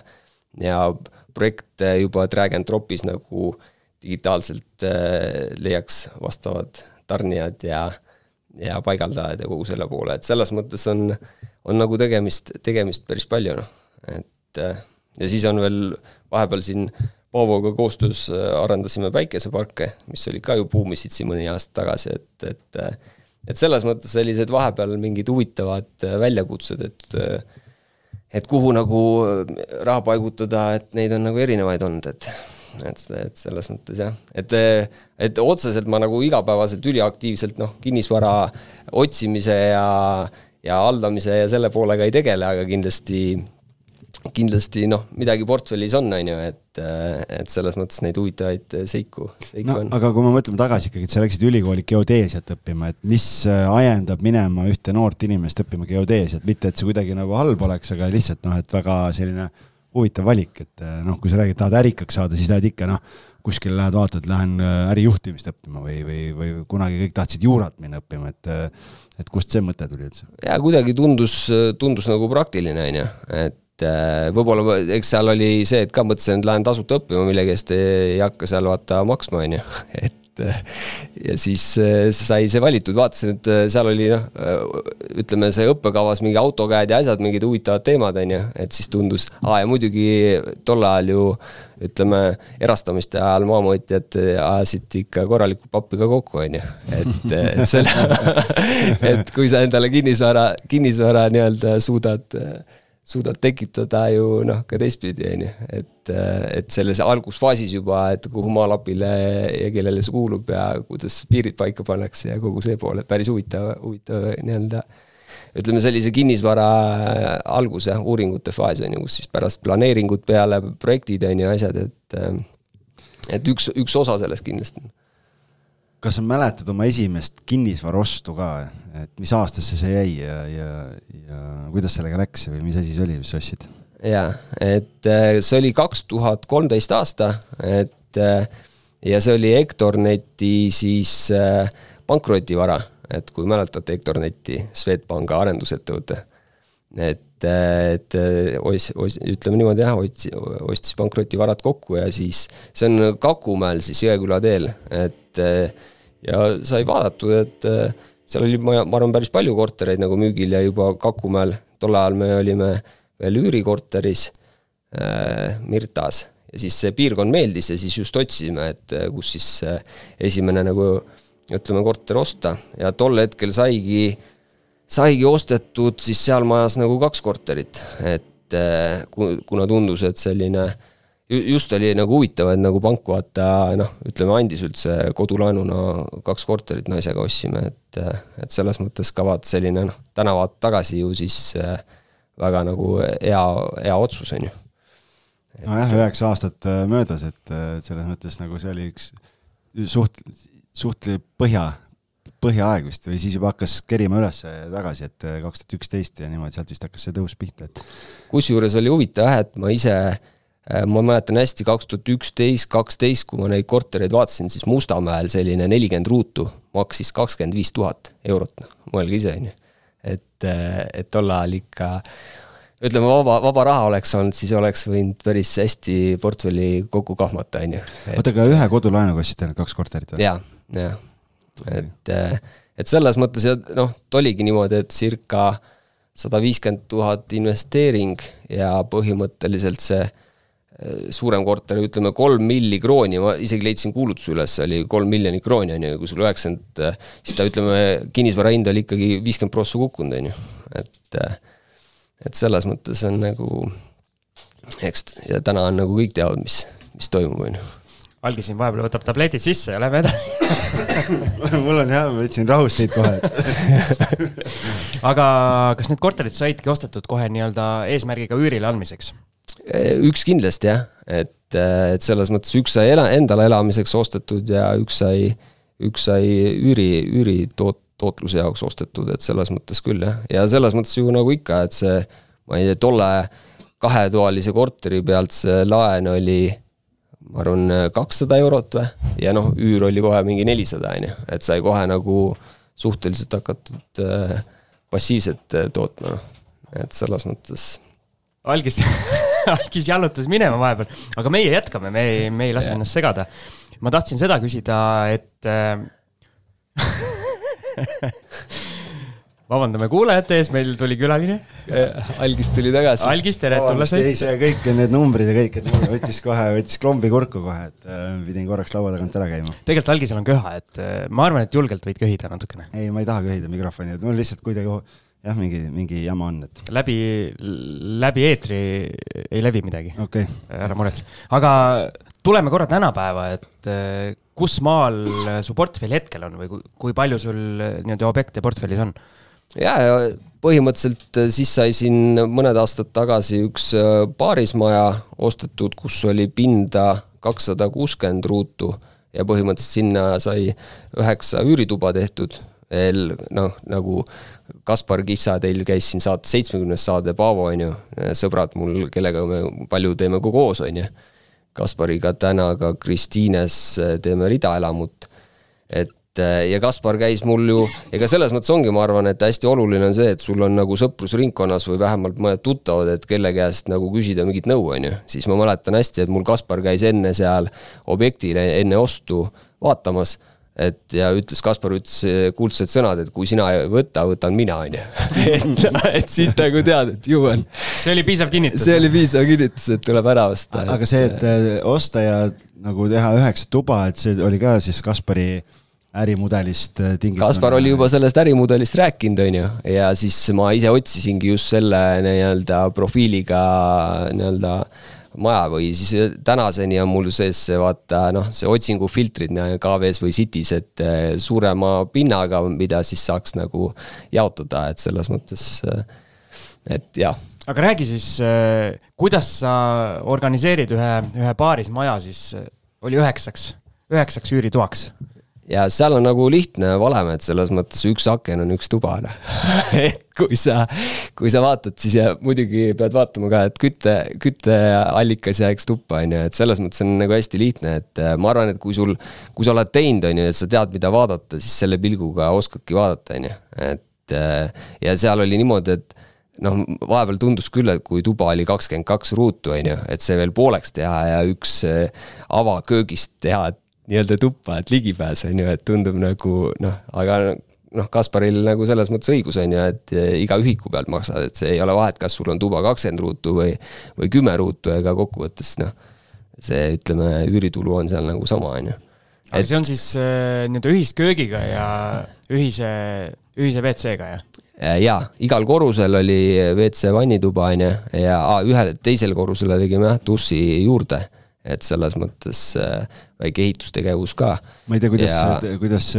ja projekte juba drag and drop'is nagu digitaalselt äh, leiaks vastavad tarnijad ja, ja paigaldajad ja kogu selle poole, et selles mõttes on, on nagu tegemist, tegemist päris palju, noh, et äh, ja siis on veel vahepeal siin Paavoga koostöös äh, arendasime päikeseparke, mis olid ka ju buumisid siin mõni aasta tagasi, et, et et selles mõttes sellised vahepeal mingid huvitavad väljakutsed, et et kuhu nagu raha paigutada, et neid on nagu erinevaid olnud, et et, et selles mõttes jah, et, et otseselt ma nagu igapäevaselt üliaktiivselt noh, kinnisvara otsimise ja, ja haldamise ja selle poolega ei tegele, aga kindlasti kindlasti noh, midagi portfellis on, on ju, et, et selles mõttes neid huvitavaid seiku, seiku no, on. aga kui me mõtleme tagasi ikkagi, et sa läksid ülikooli geodeesiat õppima, et mis ajendab minema ühte noort inimest õppima geodeesiat, mitte et see kuidagi nagu halb oleks, aga lihtsalt noh, et väga selline huvitav valik, et eh, noh, kui sa räägid, tahad ärikaks saada, siis lähed ikka noh, kuskile lähed vaatad, lähen eh, ärijuhtimist õppima või, või, või kunagi kõik tahtsid juurat minna õppima, et eh, et kust see mõte tuli üldse? jaa, kuidagi tundus, tundus nagu praktiline, on ju, et võib-olla, eks seal oli see, et ka mõtlesin, et lähen tasuta õppima millegi eest, ei hakka seal vaata maksma, on ju, <laughs> et ja siis äh, sai see valitud, vaatasin, et äh, seal oli noh, äh, ütleme see õppekavas mingi autokäed ja asjad, mingid huvitavad teemad, on ju, et siis tundus, aa ja muidugi tol ajal ju ütleme, erastamiste ajal maamõõtjad ajasid ikka korralikult pappi ka kokku, on ju. et, et selle, <laughs> et kui sa endale kinnisvara, kinnisvara nii-öelda suudad suudad tekitada ju noh, ka teistpidi, on ju, et, et selles algusfaasis juba, et kuhu maalapile ja kellele see kuulub ja kuidas piirid paika pannakse ja kogu see pool, et päris huvitav, huvitav nii-öelda ütleme sellise kinnisvara alguse uuringute faas on ju, kus siis pärast planeeringud peale, projektid on ju, asjad, et et üks, üks osa sellest kindlasti kas sa mäletad oma esimest kinnisvaraostu ka, et mis aastasse see jäi ja, ja, ja kuidas sellega läks või mis asi see oli, mis sa ostsid? jaa, et äh, see oli kaks tuhat kolmteist aasta, et äh, ja see oli Hektorneti siis äh, pankrotivara, et kui mäletate Hektorneti, Swedbanka arendusettevõte, et, et os-, os-, ütleme niimoodi jah, otsi-, ostis pankrotivarad kokku ja siis see on Kakumäel siis Jõeküla teel, et ja sai vaadatud, et äh, seal oli, ma, ma arvan, päris palju kortereid nagu müügil ja juba Kakumäel, tol ajal me olime veel üürikorteris äh, Mirtas. Ja siis see piirkond meeldis ja siis just otsisime, et äh, kus siis esimene nagu ütleme, korter osta. Ja tol hetkel saigi, saigi ostetud siis seal majas nagu kaks korterit, et kuna tundus, et selline äh, just oli nagu huvitav, et nagu pank vaata noh, ütleme andis üldse kodulaenuna kaks korterit naisega ostsime, et, et selles mõttes ka vaata selline noh, täna vaata tagasi ju siis äh, väga nagu hea, hea otsus, on ju. nojah, üheksa aastat äh, möödas, et selles mõttes nagu see oli üks suht, suht põhja, põhjaaeg vist või siis juba hakkas kerima üles tagasi, et kaks tuhat üksteist ja niimoodi, sealt vist hakkas see tõus pihta, et. kusjuures oli huvitav jah, et ma ise äh, Äh, ma mäletan hästi, kaks tuhat üksteist, kaksteist, kui ma neid kortereid vaatasin, siis Mustamäel selline nelikümmend ruutu maksis kakskümmend viis tuhat eurot, noh, mõelge ise, on ju. et, äh, et tol ajal ikka ütleme, vaba, vaba raha oleks olnud, siis oleks võinud päris hästi portfelli kokku kahmata, on ju. oota, aga ühe kodulaenuga ostsite need kaks korterit või? jah, jah. et, äh, et selles mõttes ja noh, oligi niimoodi, et circa sada viiskümmend tuhat investeering ja põhimõtteliselt see suurem korter, ütleme kolm milli krooni, ma isegi leidsin kuulutuse üles, oli kolm miljonit krooni, on ju, kui sul üheksakümmend, siis ta ütleme, kinnisvara hind oli ikkagi viiskümmend prossa kukkunud, on ju, et et selles mõttes on nagu, eks ja täna on nagu kõik teavad, mis, mis toimub, on ju. Algi siin vahepeal võtab tabletid sisse ja lähme edasi <laughs> mul on jah, ma võtsin rahust neid kohe <laughs> aga kas need korterid saidki ostetud kohe nii-öelda eesmärgiga üürile andmiseks? Eh, üks kindlasti jah, et, eh, et selles mõttes üks sai ela, endale elamiseks ostetud ja üks sai, üks sai üüri, üüri toot-, tootluse jaoks ostetud, et selles mõttes küll jah, ja selles mõttes ju nagu ikka, et see, ma ei tea, tolle kahetoalise korteri pealt see laen oli ma arvan, kakssada eurot või, ja noh, üür oli kohe mingi nelisada, on ju, et sai kohe nagu suhteliselt hakatud äh, passiivselt tootma, et selles mõttes algis <laughs> <laughs> Algis jalutas minema vahepeal, aga meie jätkame, me ei, me ei lase yeah. ennast segada. ma tahtsin seda küsida, et äh, <laughs> vabandame kuulajate ees, meil tuli külaline. algis tuli tagasi. algis, tere tulemast. ei, see kõik need numbrid ja kõik, et võttis kohe, võttis klombi kurku kohe, et äh, pidin korraks laua tagant ära käima. tegelikult algisel on köha, et äh, ma arvan, et julgelt võid köhida natukene. ei, ma ei taha köhida mikrofoni, et mul lihtsalt kuidagi jah, mingi, mingi jama on, et. läbi, läbi eetri ei levi midagi okay.. ära muretse, aga tuleme korra tänapäeva, et äh, kus maal su portfell hetkel on või kui, kui palju sul nii-öelda objekte portfellis on? ja, ja põhimõtteliselt äh, siis sai siin mõned aastad tagasi üks paarismaja ostetud, kus oli pinda kakssada kuuskümmend ruutu ja põhimõtteliselt sinna sai üheksa üürituba tehtud. Noh, nagu Kaspar Kissa teil käis siin saates seitsmekümnes saade, Paavo on ju, sõbrad mul, kellega me palju teeme ka koos, on ju. Kaspariga täna ka Kristiines äh, teeme ridaelamut. et Äh, ja Kaspar käis mul ju, ega selles mõttes ongi, ma arvan, et hästi oluline on see, et sul on nagu sõprusringkonnas või vähemalt mõned tuttavad, et kelle käest nagu küsida mingit nõu, on ju. siis ma mäletan hästi, et mul Kaspar käis enne seal objektile enne ostu vaatamas et ja ütles, Kaspar ütles kuldsed sõnad, et kui sina ei võta, võtan mina, on ju. <laughs> et, et siis nagu tead, et ju on. see oli piisav kinnitus. see oli piisav kinnitus, et tuleb ära osta. aga see, et äh, osta ja nagu teha üheksa tuba, et see oli ka siis Kaspari äh, ärimudelist äh, tingitud. Kaspar oli juba sellest ärimudelist rääkinud, on ju, ja siis ma ise otsisingi just selle nii-öelda profiiliga nii-öelda maja või siis äh, tänaseni on mul sees see vaata noh, see otsingufiltrid KV-s või City's, et äh, suurema pinnaga, mida siis saaks nagu jaotada, et selles mõttes, et jah. aga räägi siis, kuidas sa organiseerid ühe, ühe paarismaja siis, oli üheksaks, üheksaks üüritoaks? Ja seal on nagu lihtne valem, et selles mõttes üks aken on üks tuba, noh. <laughs> et kui sa, kui sa vaatad, siis ja muidugi pead vaatama ka, et kütte, kütteallikas jääks tuppa, on ju, et selles mõttes on nagu hästi lihtne, et äh, ma arvan, et kui sul, kui sa oled teinud, on ju, et sa tead, mida vaadata, siis selle pilguga oskadki vaadata, on ju, et äh, ja seal oli niimoodi, et noh, vahepeal tundus küll, et kui tuba oli kakskümmend kaks ruutu, on ju, et see veel pooleks teha ja üks äh, avaköögist teha, et nii-öelda tuppa, et ligipääs on ju, et tundub nagu noh, aga noh, Kasparil nagu selles mõttes õigus on ju, et iga ühiku pealt maksad, et see ei ole vahet, kas sul on tuba kakskümmend ruutu või, või kümme ruutu, ega kokkuvõttes noh, see ütleme, üüritulu on seal nagu sama, on ju. aga see on siis äh, nii-öelda ühisköögiga ja ühise, ühise WC-ga, jah? Äh, jaa, igal korrusel oli WC vannituba, on ju, ja ah, ühel, teisele korrusele tegime jah, duši juurde et selles mõttes äh, väike ehitustegevus ka. ma ei tea, kuidas ja..., kuidas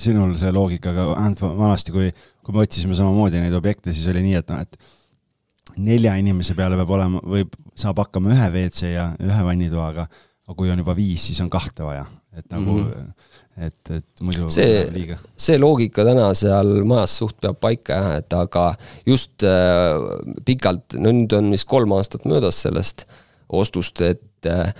sinul see loogikaga, vähemalt vanasti, kui, kui me otsisime samamoodi neid objekte, siis oli nii, et noh, et nelja inimese peale peab olema, võib, saab hakkama ühe WC ja ühe vannitoaga, aga kui on juba viis, siis on kahte vaja, et nagu mm, -hmm. et, et muidu see, see loogika täna seal majas suht peab paika jah, et aga just äh, pikalt, no nüüd on vist kolm aastat möödas sellest ostust, et Äh,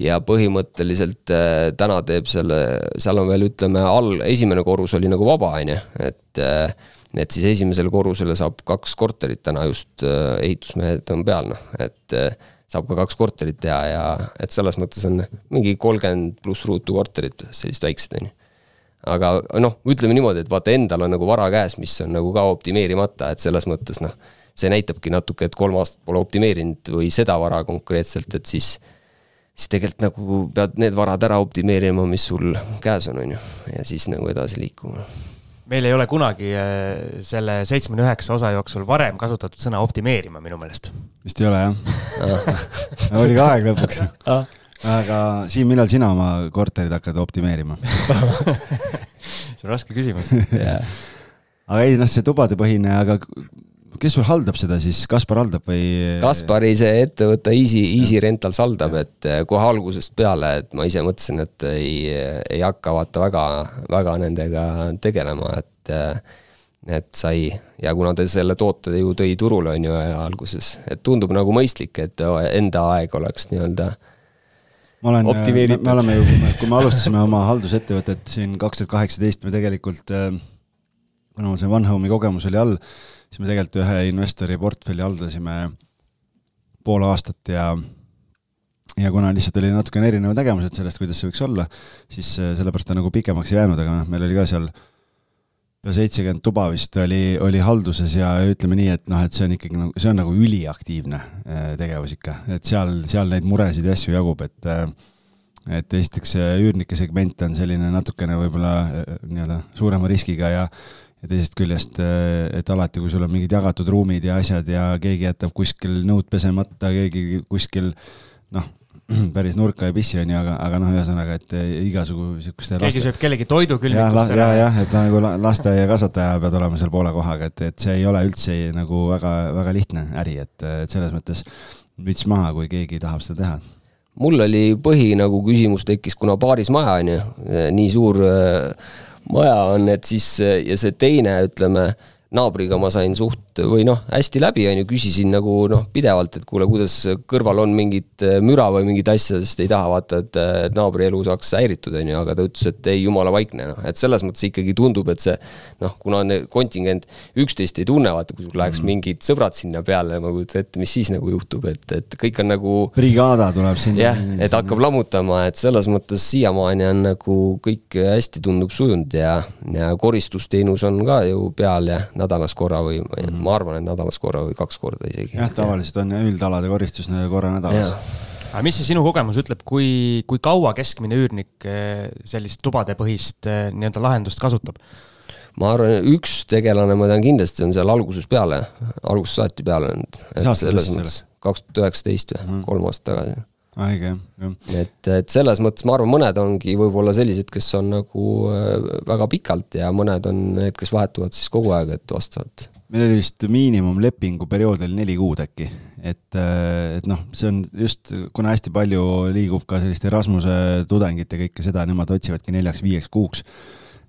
ja põhimõtteliselt äh, täna teeb selle, seal on veel ütleme all, esimene korrus oli nagu vaba, on ju, et äh, et siis esimesele korrusele saab kaks korterit täna just ehitusmehed on peal, noh, et saab ka kaks korterit teha ja et selles mõttes on mingi kolmkümmend pluss ruutu korterit, sellised väiksed, on ju. aga noh, ütleme niimoodi, et vaata, endal on nagu vara käes, mis on nagu ka optimeerimata, et selles mõttes noh, see näitabki natuke, et kolm aastat pole optimeerinud või seda vara konkreetselt, et siis siis tegelikult nagu pead need varad ära optimeerima, mis sul käes on, on ju, ja siis nagu edasi liikuma. meil ei ole kunagi äh, selle seitsmekümne üheksa osa jooksul varem kasutatud sõna optimeerima minu meelest. vist ei ole jah <laughs> oli ka aeg lõpuks ah. aga Siim, millal sina oma korterid hakkad optimeerima <laughs> see on raske küsimus <laughs> yeah. aga ei noh, see tubadepõhine, aga kes sul haldab seda siis, Kaspar haldab või? Kaspari see ettevõte Easy, Easy Rentals haldab, et eh, kohe algusest peale, et ma ise mõtlesin, et ei, ei hakka vaata väga, väga nendega tegelema, et eh, et sai. Ja kuna ta selle toote ju tõi turule, on ju, alguses, et tundub nagu mõistlik, et enda aeg oleks nii-öelda ma olen, me oleme ju, kui me alustasime oma haldusettevõtet siin kaks tuhat kaheksateist, me tegelikult, eh, kuna mul see One Home'i kogemus oli all, siis me tegelikult ühe investori portfelli haldasime pool aastat ja ja kuna lihtsalt oli natukene erinevad nägemused sellest, kuidas see võiks olla, siis sellepärast ta nagu pikemaks ei jäänud, aga noh, meil oli ka seal pea seitsekümmend tuba vist oli, oli halduses ja ütleme nii, et noh, et see on ikkagi nagu, see on nagu üliaktiivne tegevus ikka, et seal, seal neid muresid ja asju jagub, et et esiteks see üürnike segment on selline natukene võib-olla nii-öelda suurema riskiga ja ja teisest küljest, et alati, kui sul on mingid jagatud ruumid ja asjad ja keegi jätab kuskil nõud pesemata, keegi kuskil noh, <clears throat> päris nurka ei pissi, onju, aga, aga noh, ühesõnaga, et igasugu siukeste keegi laste... sööb kellegi toidu külmikust ära. ja, jah, et nagu lasteaiakasvataja pead olema seal poole kohaga, et, et see ei ole üldse nagu väga, väga lihtne äri, et, et selles mõttes müts maha, kui keegi tahab seda teha mul oli põhi nagu küsimus tekkis, kuna paaris maja on ju, nii suur äh, maja on, et siis ja see teine, ütleme naabriga ma sain suht või noh, hästi läbi, on ju, küsisin nagu noh, pidevalt, et kuule, kuidas kõrval on mingit äh, müra või mingit asja, sest ei taha vaata, et naabri elu saaks häiritud, on ju, aga ta ütles, et ei, jumala vaikne, noh, et selles mõttes ikkagi tundub, et see noh, kuna on kontingent üksteist ei tunne, vaata, kui sul läheks mm. mingid sõbrad sinna peale, ma kujutan ette, mis siis nagu juhtub, et, et kõik on nagu brigaada tuleb sinna. jah, et hakkab lammutama, et selles mõttes siiamaani on nagu kõik hästi tundub sujunud ja, ja koristusteenus on ka ju peal ja nädalas korra või mm -hmm. ma arvan, et nädalas korra või kaks korda isegi. jah, tavaliselt on üldalade koristus korra nädalas. aga mis see sinu kogemus ütleb, kui, kui kaua keskmine üürnik eh, sellist tubadepõhist eh, nii-öelda lahendust kasutab? ma arvan, üks tegelane, ma tean kindlasti, on seal algusest peale, algusest saati peale olnud. et selles mõttes kaks tuhat üheksateist või mhm. kolm aastat tagasi õige jah, et, et selles mõttes ma arvan, mõned ongi võib-olla sellised, kes on nagu äh, väga pikalt ja mõned on need, kes vahetuvad siis kogu aeg, et vastavalt. meil oli vist miinimumlepingu periood oli neli kuud äkki, et, äh, et noh, see on just, kuna hästi palju liigub ka sellist Erasmuse tudengit ja kõike seda, nemad otsivadki neljaks-viieks kuuks.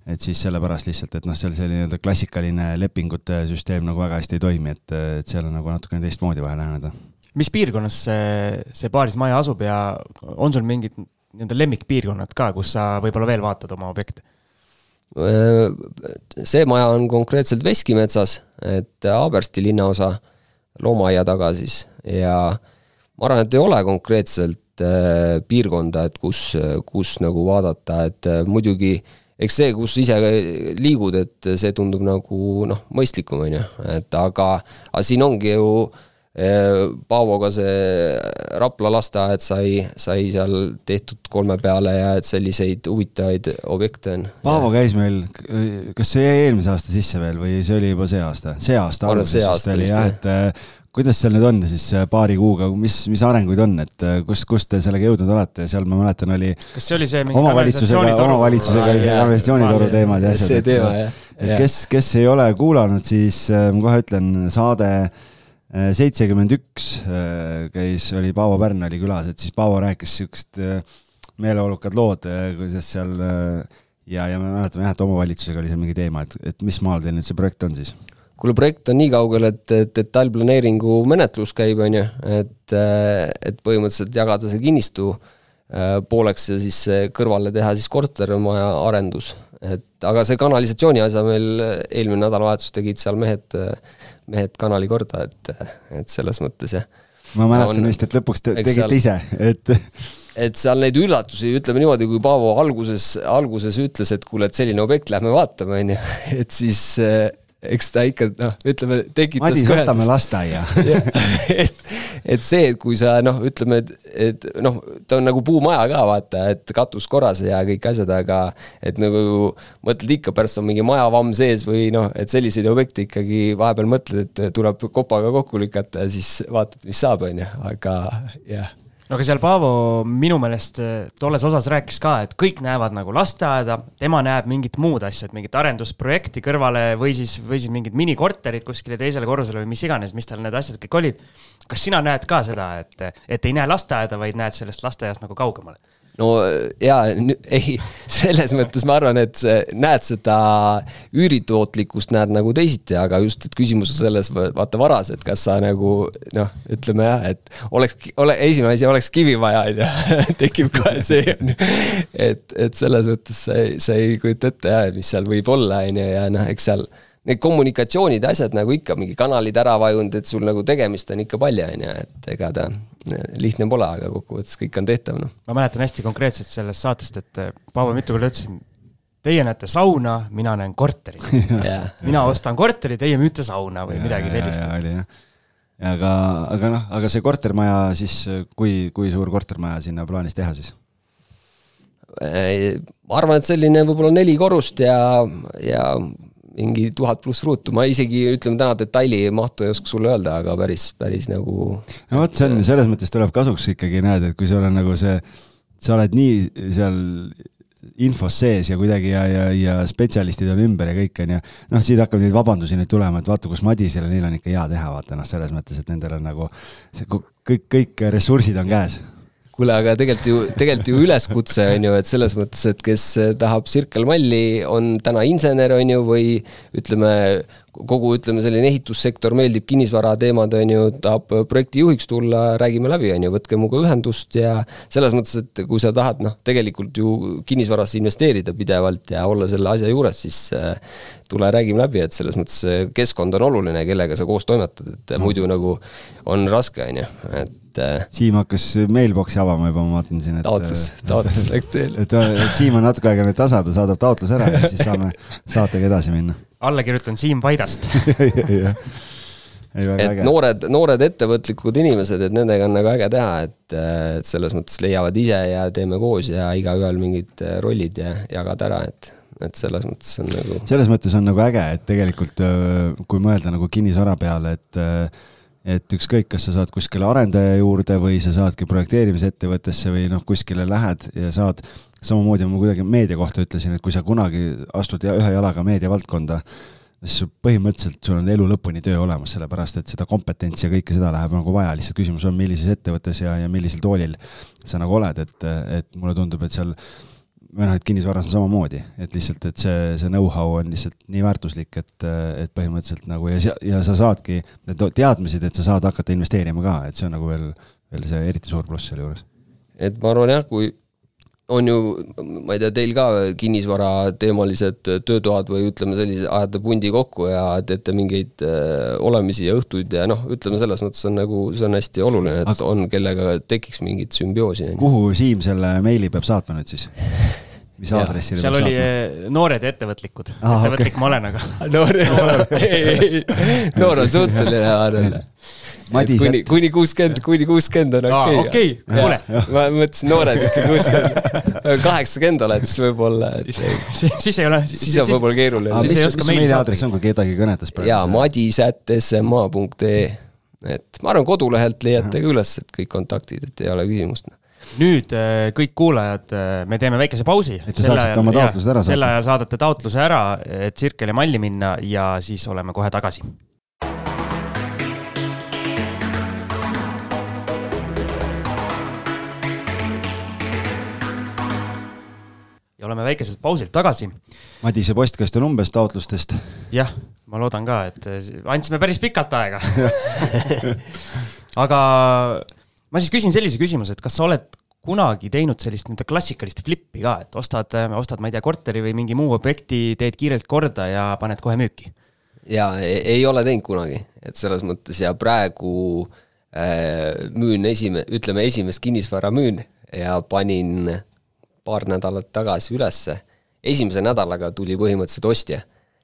Et siis sellepärast lihtsalt, et noh, seal see nii-öelda klassikaline lepingute süsteem nagu väga hästi ei toimi, et, et seal on nagu natukene teistmoodi vaja läheneda mis piirkonnas see, see paarismaja asub ja on sul mingid nii-öelda lemmikpiirkonnad ka, kus sa võib-olla veel vaatad oma objekte? see maja on konkreetselt Veskimetsas, et Haabersti linnaosa loomaaia taga siis ja ma arvan, et ei ole konkreetselt piirkonda, et kus, kus nagu vaadata, et muidugi eks see, kus ise liigud, et see tundub nagu noh, mõistlikum, on ju, et aga, aga siin ongi ju äh, Paavoga see Rapla lasteaed sai, sai seal tehtud kolme peale ja et selliseid huvitavaid objekte on. Paavo käis meil, kas see jäi eelmise aasta sisse veel või see oli juba see aasta? see aasta alguses vist oli jah, et äh, kuidas seal nüüd on siis äh, paari kuuga, mis, mis arenguid on, et äh, kus, kus te sellega jõudnud olete, seal ma mäletan, oli kas see oli see mingi omavalitsusega, omavalitsusega oli see kanalisatsioonitoru teemad ja asjad. see teema, jah. et kes, kes ei ole kuulanud, siis ma kohe ütlen, saade Äh, seitsekümmend üks äh, käis, oli Paavo Pärn oli külas, et siis Paavo rääkis siuksed äh, meeleolukad lood, kuidas seal ja, ja me mäletame jah, et omavalitsusega oli seal mingi teema, et, et mis maal teil nüüd see projekt on siis? kuule, projekt on nii kaugel, et, et detailplaneeringu menetlus käib, on ju, et, et põhimõtteliselt jagada see kinnistu pooleks ja siis kõrvale teha siis kortermaja arendus. et aga see kanalisatsiooni asja meil eelmine nädalavahetus tegid seal mehed äh, mehed kanali korda, et, et selles mõttes jah. ma mäletan vist, et lõpuks te, tegite seal, ise, et et seal neid üllatusi, ütleme niimoodi, kui Paavo alguses, alguses ütles, et kuule, et selline objekt, lähme vaatame, on ju, <laughs> et siis eks ta ikka noh, ütleme tekitas Madis, ostame lasteaia. <laughs> Et, et see, et kui sa noh, ütleme, et, et noh, ta on nagu puumaja ka vaata, et katus korras ja kõik asjad, aga et nagu mõtled ikka, pärast on mingi majavamm sees või noh, et selliseid objekte ikkagi vahepeal mõtled, et tuleb kopaga kokku lükata ja siis vaatad, mis saab, on ju, aga jah no aga seal Paavo minu meelest eh, tolles osas rääkis ka, et kõik näevad nagu lasteaeda, tema näeb mingit muud asja, et mingit arendusprojekti kõrvale või siis, või siis mingid minikorterid kuskile teisele korrusele või mis iganes, mis tal need asjad kõik olid. kas sina näed ka seda, et, et ei näe lasteaeda, vaid näed sellest lasteaiast nagu kaugemale? No jaa, ei, <laughs> selles mõttes ma arvan, et näed seda üüritootlikkust näed nagu teisiti, aga just, et küsimus on selles, vaata varas, et kas sa nagu noh, ütleme jah, et oleks, ole, esimene asi oleks kivi vaja, on ju, <laughs> tekib kohe see, on ju. et, et selles mõttes sa ei, sa ei kujuta ette jah, mis seal võib olla, on ju, ja noh, eks seal need kommunikatsioonid, asjad nagu ikka, mingi kanalid ära vajunud, et sul nagu tegemist on ikka palju, on ju, et ega ta lihtne pole, aga kokkuvõttes kõik on tehtav, noh. ma mäletan hästi konkreetselt sellest saatest, et Paavo mitu korda ütles, teie näete sauna, mina näen korterit <laughs> yeah.. mina ostan korteri, teie müüte sauna või ja, midagi sellist. oli jah. aga, aga noh, aga see kortermaja siis, kui, kui suur kortermaja sinna plaanis teha siis? ma arvan, et selline võib-olla neli korrust ja, ja mingi tuhat pluss ruutu, ma isegi ütleme täna detaili mahtu ei oska sulle öelda, aga päris, päris nagu. no vot, see on selles mõttes tuleb kasuks ikkagi näed, et kui sul on nagu see, sa oled nii seal infos sees ja kuidagi ja, ja, ja spetsialistid on ümber ja kõik on ju. noh, siit hakkab neid vabandusi nüüd tulema, et vaata, kus Madisel ja neil on ikka hea teha, vaata noh, selles mõttes, et nendel on nagu see kõik, kõik ressursid on käes kuule, aga tegelikult ju, tegelikult ju üleskutse on ju, et selles mõttes, et kes tahab Circle Malli, on täna insener, on ju, või ütleme, kogu, ütleme, selline ehitussektor meeldib kinnisvarateemad, on ju, tahab projektijuhiks tulla, räägime läbi, on ju, võtke minuga ühendust ja selles mõttes, et kui sa tahad, noh, tegelikult ju kinnisvarasse investeerida pidevalt ja olla selle asja juures, siis äh, tule räägime läbi, et selles mõttes keskkond on oluline, kellega sa koos toimetad, et no. muidu nagu on raske, on ju, et et äh, Siim hakkas mailbox'i avama juba, ma vaatan siin, et taotlus, äh, taotlus läks teele. et, et Siim on natuke aega nüüd tasa, ta saadab taotluse ära ja siis saame saatega edasi minna. <laughs> alla kirjutan Siim Paidast <laughs> Ei, et äge. noored, noored ettevõtlikud inimesed, et nendega on nagu äge teha, et, et selles mõttes leiavad ise ja teeme koos ja igaühel mingid rollid ja jagad ära, et et selles mõttes on nagu. selles mõttes on nagu äge, et tegelikult kui mõelda nagu kinnisvara peale, et et ükskõik, kas sa saad kuskile arendaja juurde või sa saadki projekteerimisettevõttesse või noh, kuskile lähed ja saad, samamoodi ma kuidagi meedia kohta ütlesin, et kui sa kunagi astud ühe jalaga meediavaldkonda, siis põhimõtteliselt sul on elu lõpuni töö olemas, sellepärast et seda kompetentsi ja kõike seda läheb nagu vaja, lihtsalt küsimus on, millises ettevõttes ja, ja millisel toolil sa nagu oled, et, et mulle tundub, et seal või noh, et kinnisvaras on samamoodi, et lihtsalt, et see, see know-how on lihtsalt nii väärtuslik, et, et põhimõtteliselt nagu ja, ja sa saadki need teadmised, et sa saad hakata investeerima ka, et see on nagu veel, veel see eriti suur pluss selle juures. et ma arvan jah, kui on ju, ma ei tea, teil ka kinnisvarateemalised töötoad või ütleme sellise, ajate pundi kokku ja teete mingeid äh, olemisi ja õhtuid ja noh, ütleme selles mõttes on nagu, see on hästi oluline, et Aga... on, kellega tekiks mingit sümbioosi. kuhu Siim selle meili peab saatma nüüd siis? mis aadressile seal oli saatma? Eh, noored ettevõtlikud ah,, ettevõtlik okay. ma olen, aga <laughs> noor, <laughs> <laughs> noor on suhteline, ma arvan Madis, kuni, kuni kuuskümmend, kuni kuuskümmend on okei okay.. okei, kuule. <laughs> ma mõtlesin noored ikka kuuskümmend, <laughs> kaheksakümmend oled siis võib-olla, et siis, siis ei ole. siis on võib-olla keeruline. mis, mis su meiliaadress on, kui kedagi kõnetas praegu? jaa, madis.sma.ee, et ma arvan, kodulehelt leiate ka üles, et kõik kontaktid, et ei ole küsimust nüüd äh, kõik kuulajad, äh, me teeme väikese pausi. et te saaksite oma taotlused ära saada. sel ajal saadate taotluse ära, et Circle'i malli minna ja siis oleme kohe tagasi oleme väikeselt pausilt tagasi. Madise postkast on umbes taotlustest. jah, ma loodan ka, et andsime päris pikalt aega <laughs> <laughs> aga ma siis küsin sellise küsimuse, et kas sa oled kunagi teinud sellist nii-öelda klassikalist flippi ka, et ostad, ostad, ma ei tea, korteri või mingi muu objekti, teed kiirelt korda ja paned kohe müüki? jaa, ei ole teinud kunagi, et selles mõttes ja praegu äh, müün esime-, ütleme esimest kinnisvara müün ja panin paar nädalat tagasi ülesse. esimese nädalaga tuli põhimõtteliselt ostja.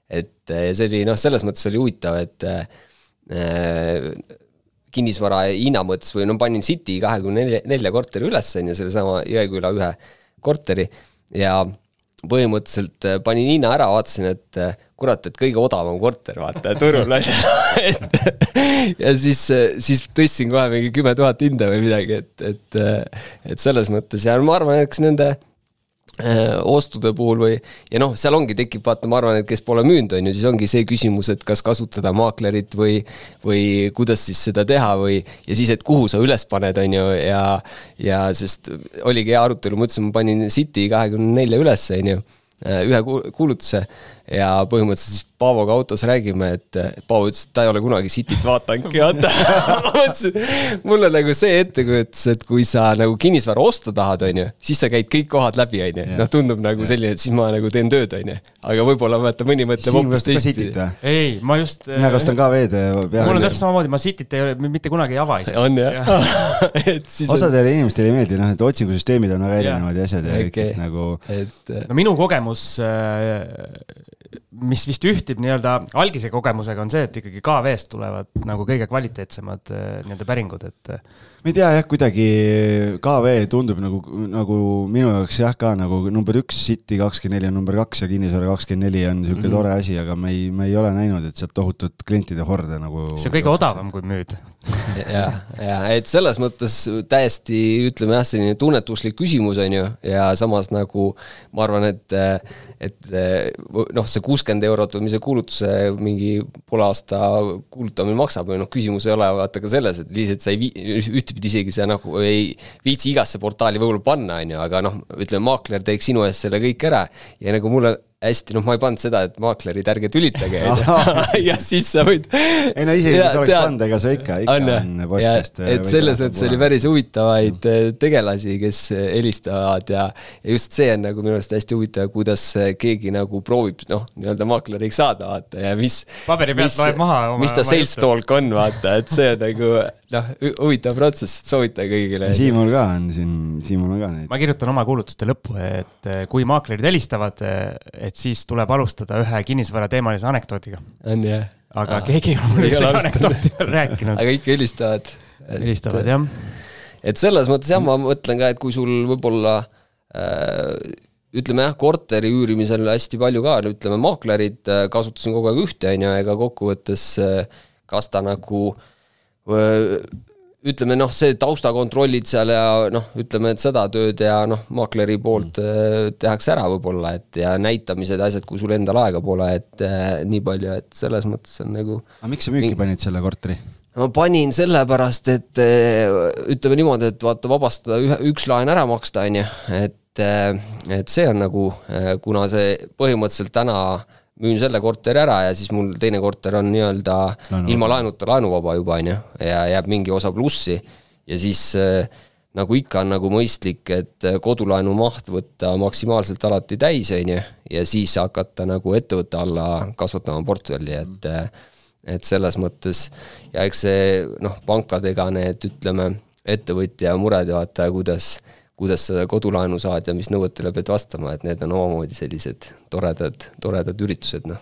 et see oli noh, selles mõttes oli huvitav, et äh, kinnisvara hinna mõttes või no panin City kahekümne nelja, nelja korteri üles, on ju, sellesama Jõeküla ühe korteri ja põhimõtteliselt äh, panin hinna ära, vaatasin, et kurat, et kõige odavam korter, vaata, turul on ju. <laughs> ja siis, siis tõstsin kohe mingi kümme tuhat hinda või midagi, et, et, et selles mõttes ja ma arvan, et eks nende ostude puhul või ja noh, seal ongi, tekib vaata, ma arvan, et kes pole müünud, on ju, siis ongi see küsimus, et kas kasutada maaklerit või või kuidas siis seda teha või ja siis, et kuhu sa üles paned, on ju, ja ja sest oligi hea arutelu, ma ütlesin, ma panin City kahekümne nelja üles, on ju, äh, ühe kuulutuse ja põhimõtteliselt siis Paavoga autos räägime, et Paavo ütles, et ta ei ole kunagi Cityt vaatanudki, vaata <laughs> ma mõtlesin, mul on nagu see ettekujutus, et kui sa nagu kinnisvara osta tahad, on ju, siis sa käid kõik kohad läbi, on ju, noh, tundub nagu selline, et siis ma nagu teen tööd, on ju. aga võib-olla vaata mõni mõtleb hoopis teistpidi. ei, ma just. mina kasutan ka veed peale. mul on täpselt samamoodi, ma Cityt ei ole mitte kunagi ei ava isegi. on jah <laughs> et siis osadele on... inimestele ei meeldi, noh, et otsingusüsteemid on väga erinevad ja asjad ja kõik nagu. et no minu kogemus äh, mis vist ühtib nii-öelda algise kogemusega, on see, et ikkagi KV-st tulevad nagu kõige kvaliteetsemad äh, nii-öelda päringud, et. Äh, ma ei tea jah, kuidagi KV tundub nagu, nagu minu jaoks jah, ka nagu number üks City kakskümmend neli on number kaks ja Kinnisvara kakskümmend neli on niisugune mm -hmm. tore asi, aga me ei, me ei ole näinud, et sealt tohutut klientide horde nagu. see on kõige odavam, kui müüd ja, ja et selles mõttes täiesti ütleme jah, selline tunnetuslik küsimus on ju, ja samas nagu ma arvan, et, et noh, see kuuskümmend eurot või mis see kuulutuse mingi poole aasta kuulutamine maksab või noh, küsimus ei ole vaata ka selles, et lihtsalt sa ei vii-, ühtepidi isegi sa nagu ei viitsi igasse portaali võib-olla panna, on ju, aga noh, ütleme, maakler teeks sinu eest selle kõik ära. Ja nagu mulle hästi, noh, ma ei pannud seda, et maaklerid, ärge tülitage, <laughs> <laughs> ja siis sa võid. ei no isegi kui sa oleks pannud, ega sa ikka, ikka on, on postkast. et selles mõttes oli päris huvitavaid mm. tegelasi, kes helistavad ja, ja just see on nagu minu arust hästi huvitav, kuidas keegi nagu proovib, noh, nii-öelda maakleriks saada, vaata, ja mis. paberi pealt loeb maha oma. mis ta sales talk on, vaata, et see on nagu noh, huvitav protsess, soovitan kõigile. Siimul ka on siin, Siimul on ka neid. ma kirjutan oma kuulutuste lõppu, et kui maaklerid helistavad, et siis tuleb alustada ühe kinnisvarateemalise anekdoodiga. on jah? aga Aa. keegi ei ole mulle ühtegi anekdooti veel rääkinud. aga ikka helistavad. helistavad jah. et selles mõttes jah, ma mõtlen ka, et kui sul võib-olla äh, ütleme jah, korteri üürimisel hästi palju ka, ütleme maaklerid äh, kasutasin kogu aeg ühte, on ju, ega kokkuvõttes äh, kas ta nagu äh, ütleme noh, see taustakontrollid seal ja noh, ütleme, et seda tööd ja noh, maakleri poolt mm. tehakse ära võib-olla, et ja näitamised, asjad, kui sul endal aega pole, et äh, nii palju, et selles mõttes on nagu aga miks sa müüki nii... panid selle korteri? ma panin sellepärast, et ütleme niimoodi, et vaata, vabastada ühe, üks laen ära maksta, on ju, et et see on nagu, kuna see põhimõtteliselt täna äh, müün selle korteri ära ja siis mul teine korter on nii-öelda Laenu. ilma laenuta laenuvaba juba, on ju, ja jääb mingi osa plussi. ja siis äh, nagu ikka on nagu mõistlik, et äh, kodulaenu maht võtta maksimaalselt alati täis, on ju, ja siis hakata nagu ettevõtte alla kasvatama portfelli, et äh, et selles mõttes ja eks see noh, pankadega need, ütleme, ettevõtja mured, vaata, kuidas kuidas sa kodulaenu saad ja mis nõuetele pead vastama, et need on omamoodi sellised toredad, toredad üritused, noh.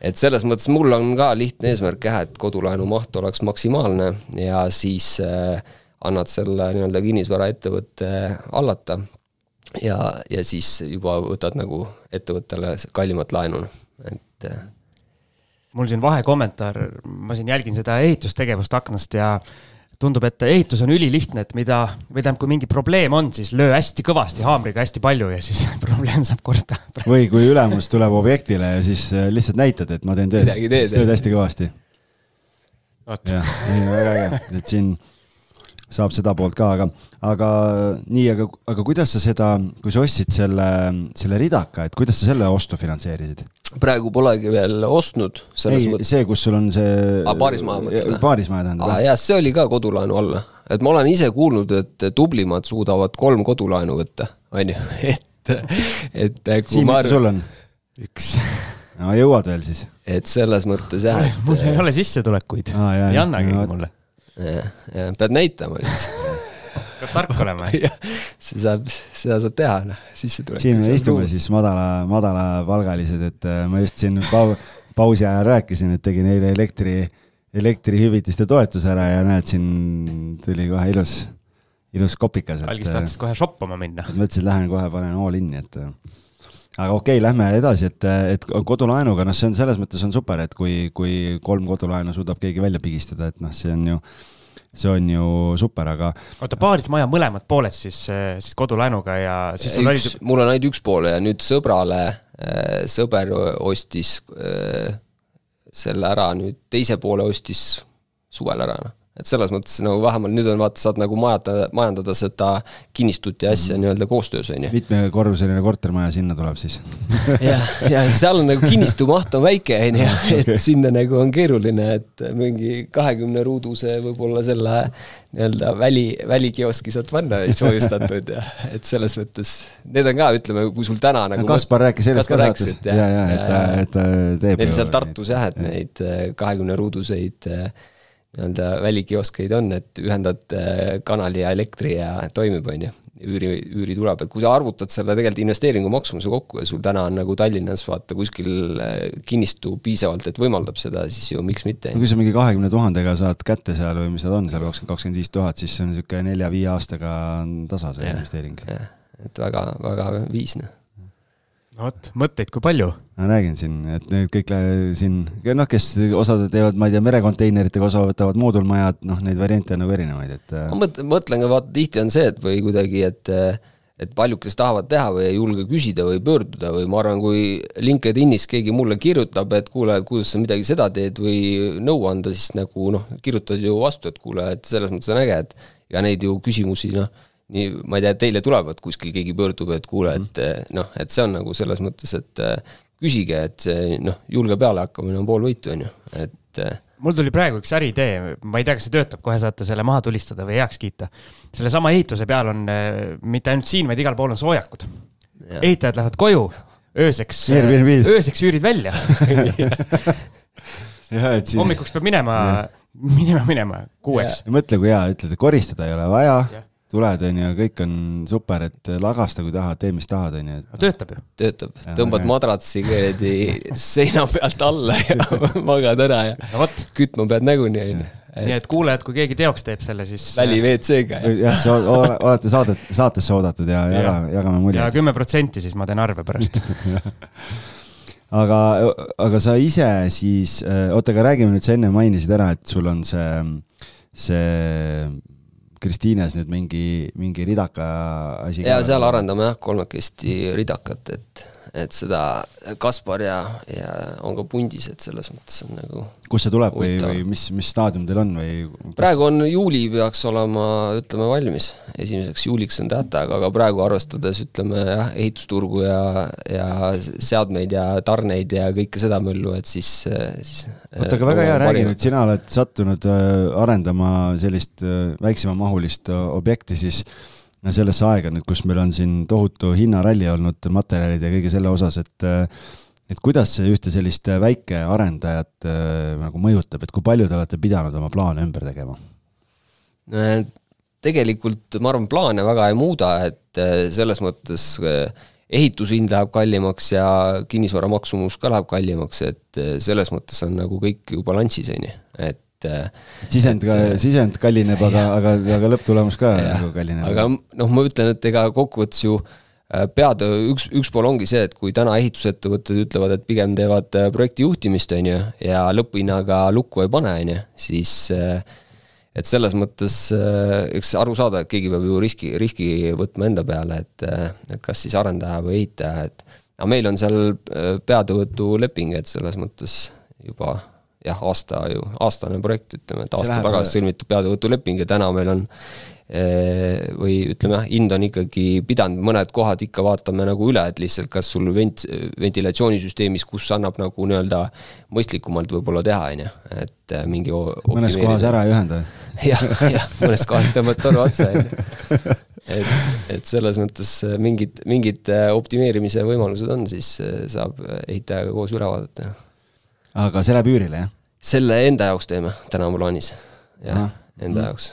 et selles mõttes mul on ka lihtne eesmärk jah, et kodulaenu maht oleks maksimaalne ja siis äh, annad selle nii-öelda kinnisvaraettevõtte hallata ja, ja siis juba võtad nagu ettevõttele kallimat laenu, noh, et äh, mul siin vahekommentaar, ma siin jälgin seda ehitustegevust aknast ja tundub, et ehitus on ülilihtne, et mida, või tähendab, kui mingi probleem on, siis löö hästi kõvasti haamriga hästi palju ja siis <laughs> probleem saab korda. või kui ülemus tuleb objektile ja siis äh, lihtsalt näitad, et ma teen tööd, tööd hästi kõvasti. jah, väga äge, et siin saab seda poolt ka, aga, aga nii, aga, aga kuidas sa seda, kui sa ostsid selle, selle ridaka, et kuidas sa selle ostu finantseerisid? Praegu polegi veel ostnud. ei see, kus sul on see. paarismaja mõtled? paarismaja tähendab. jah, see oli ka kodulaenu alla, et ma olen ise kuulnud, et tublimad suudavad kolm kodulaenu võtta, on ju, <laughs> et, et. Siim, mitu sul on? üks no jõuad veel siis? et selles mõttes jah, et. mul ei ole sissetulekuid ah,, ei annagi mulle. jah, jah, pead näitama lihtsalt peab tark olema <laughs> see saab, seda saab teha, noh, sissetulek. siin me istume tuua. siis madala, madalapalgalised, et äh, ma just siin pau-, pausi ajal rääkisin, et tegin eile elektri, elektrihüvitiste toetuse ära ja näed, siin tuli kohe ilus, ilus kopikas. algis tahtis kohe shoppama minna. mõtlesin, et lähen kohe panen all in'i, et äh, aga okei okay,, lähme edasi, et, et kodulaenuga, noh, see on selles mõttes on super, et kui, kui kolm kodulaenu suudab keegi välja pigistada, et noh, see on ju see on ju super, aga. oota, paarismaja mõlemad pooled siis, siis kodulaenuga ja siis sul üks, oli. mul on ainult üks pool ja nüüd sõbrale, äh, sõber ostis äh, selle ära, nüüd teise poole ostis suvel ära, noh. Et selles mõttes nagu vähemalt nüüd on vaata, saad nagu majata, majandada seda kinnistut ja asja mm -hmm. nii-öelda koostöös, on ju. mitmekorruseline kortermaja sinna tuleb siis <laughs> jah, ja seal on nagu kinnistu maht on väike, on ju, <laughs> et okay. sinna nagu on keeruline, et mingi kahekümne ruuduse võib-olla selle nii-öelda väli, välikioski saad panna soojustatud ja et selles mõttes, need on ka, ütleme, kui sul täna nagu Kaspar rääkis sellest ka saates, ja, ja, et ta, et ta teeb meil seal Tartus jah, et neid kahekümne ruuduseid nii-öelda välikioskeid on, et ühendad kanali ja elektri ja toimib, on ju üüri, üüri tuleb, et kui sa arvutad selle tegelikult investeeringu maksumuse kokku ja sul täna on nagu Tallinnas vaata kuskil äh, kinnistu piisavalt, et võimaldab seda, siis ju miks mitte. no kui sa mingi kahekümne tuhandega saad kätte seal või mis nad on seal, kakskümmend, kakskümmend viis tuhat, siis see on niisugune nelja-viie aastaga on tasa see ja, investeering. et väga, väga viis noh no vot, mõtteid kui palju? ma räägin siin, et need kõik siin, noh, kes osad teevad, ma ei tea, merekonteineritega, osa võtavad moodulmajad, noh, neid variante on nagu erinevaid, et. Äh, ma mõtlen, mõtlen ka vaata, tihti on see, et või kuidagi, et et paljud, kes tahavad teha või ei julge küsida või pöörduda või ma arvan, kui LinkedInis keegi mulle kirjutab, et kuule, kuidas sa midagi seda teed või nõu anda, siis nagu noh, kirjutad ju vastu, et kuule, et selles mõttes on äge, et ja neid ju küsimusi noh nii, ma ei tea, teile tulevad kuskil, keegi pöördub, et kuule, et mhm. noh, et see on nagu selles mõttes, et äh, küsige, et see noh, julge pealehakkamine on pool võitu, on ju, et äh, mul tuli praegu üks äriidee, ma ei tea, kas see töötab, kohe saate selle maha tulistada või heaks kiita. sellesama ehituse peal on mitte ainult siin, vaid igal pool on soojakud. ehitajad lähevad koju, ööseks, ööseks üürid välja <laughs> hommikuks peab minema, minema, minema kuueks. mõtle, kui hea, ütled, et koristada ei ole vaja tuled, on ju, kõik on super, et lagasta, kui tahad, tee, mis tahad, on ju. töötab ju. töötab, tõmbad madratsi kuradi <laughs> seina pealt alla ja <laughs> magad ära ja no, kütma pead näguni, on ju. nii et kuulajad, kui keegi teoks teeb selle, siis. väli WC-ga. jah, olete saadet, saatesse oodatud ja jaga, jagame muljeid. ja kümme protsenti, siis ma teen arve pärast <laughs> aga, aga sa ise siis, oota, aga räägime nüüd, sa enne mainisid ära, et sul on see, see Kristiines nüüd mingi, mingi ridaka asi. ja seal arendame jah, kolmekesti ridakat, et et seda Kaspar ja, ja on ka pundis, et selles mõttes on nagu kust see tuleb või, või mis, mis staadium teil on või? praegu on juuli peaks olema, ütleme, valmis. esimeseks juuliks on tähtaeg, aga praegu arvestades ütleme jah, ehitusturgu ja, ja seadmeid ja tarneid ja kõike seda möllu, et siis, siis oota, aga väga hea, räägi nüüd, sina oled sattunud äh, arendama sellist äh, väiksemamahulist äh, objekti siis sellesse aega nüüd, kus meil on siin tohutu hinnaralli olnud materjalide ja kõige selle osas, et et kuidas see ühte sellist väikearendajat äh, nagu mõjutab, et kui palju te olete pidanud oma plaane ümber tegema? Äh, tegelikult ma arvan, plaane väga ei muuda, et äh, selles mõttes ehitushind läheb kallimaks ja kinnisvara maksumus ka läheb kallimaks, et selles mõttes on nagu kõik ju balansis, on ju, et sisend ka, sisend kallineb, aga, <laughs> aga, aga lõpptulemus ka nagu kallineb. aga noh, ma ütlen, et ega kokkuvõttes ju äh, peatöö, üks, üks pool ongi see, et kui täna ehitusettevõtted ütlevad, et pigem teevad äh, projekti juhtimist, on ju, ja lõpphinnaga lukku ei pane, on ju, siis äh, et selles mõttes eks aru saada, et keegi peab ju riski, riski võtma enda peale, et, et kas siis arendaja või ehitaja, et aga meil on seal peatöövõtuleping, et selles mõttes juba jah, aasta ju, aastane projekt, ütleme, et aasta tagasi sõlmitud peatöövõtuleping ja täna meil on eh, või ütleme jah, hind on ikkagi pidanud, mõned kohad ikka vaatame nagu üle, et lihtsalt kas sul vent-, ventilatsioonisüsteemis, kus annab nagu nii-öelda mõistlikumalt võib-olla teha, on ju, et eh, mingi mõnes kohas ära ei ühenda. <laughs> Jah, jah, mõnes kohas tõmbad toru otsa, on ju. et, et selles mõttes mingid, mingid optimeerimise võimalused on, siis saab ehitajaga koos üle vaadata aga see läheb üürile, jah? selle enda jaoks teeme, täna on plaanis. jah, enda jaoks.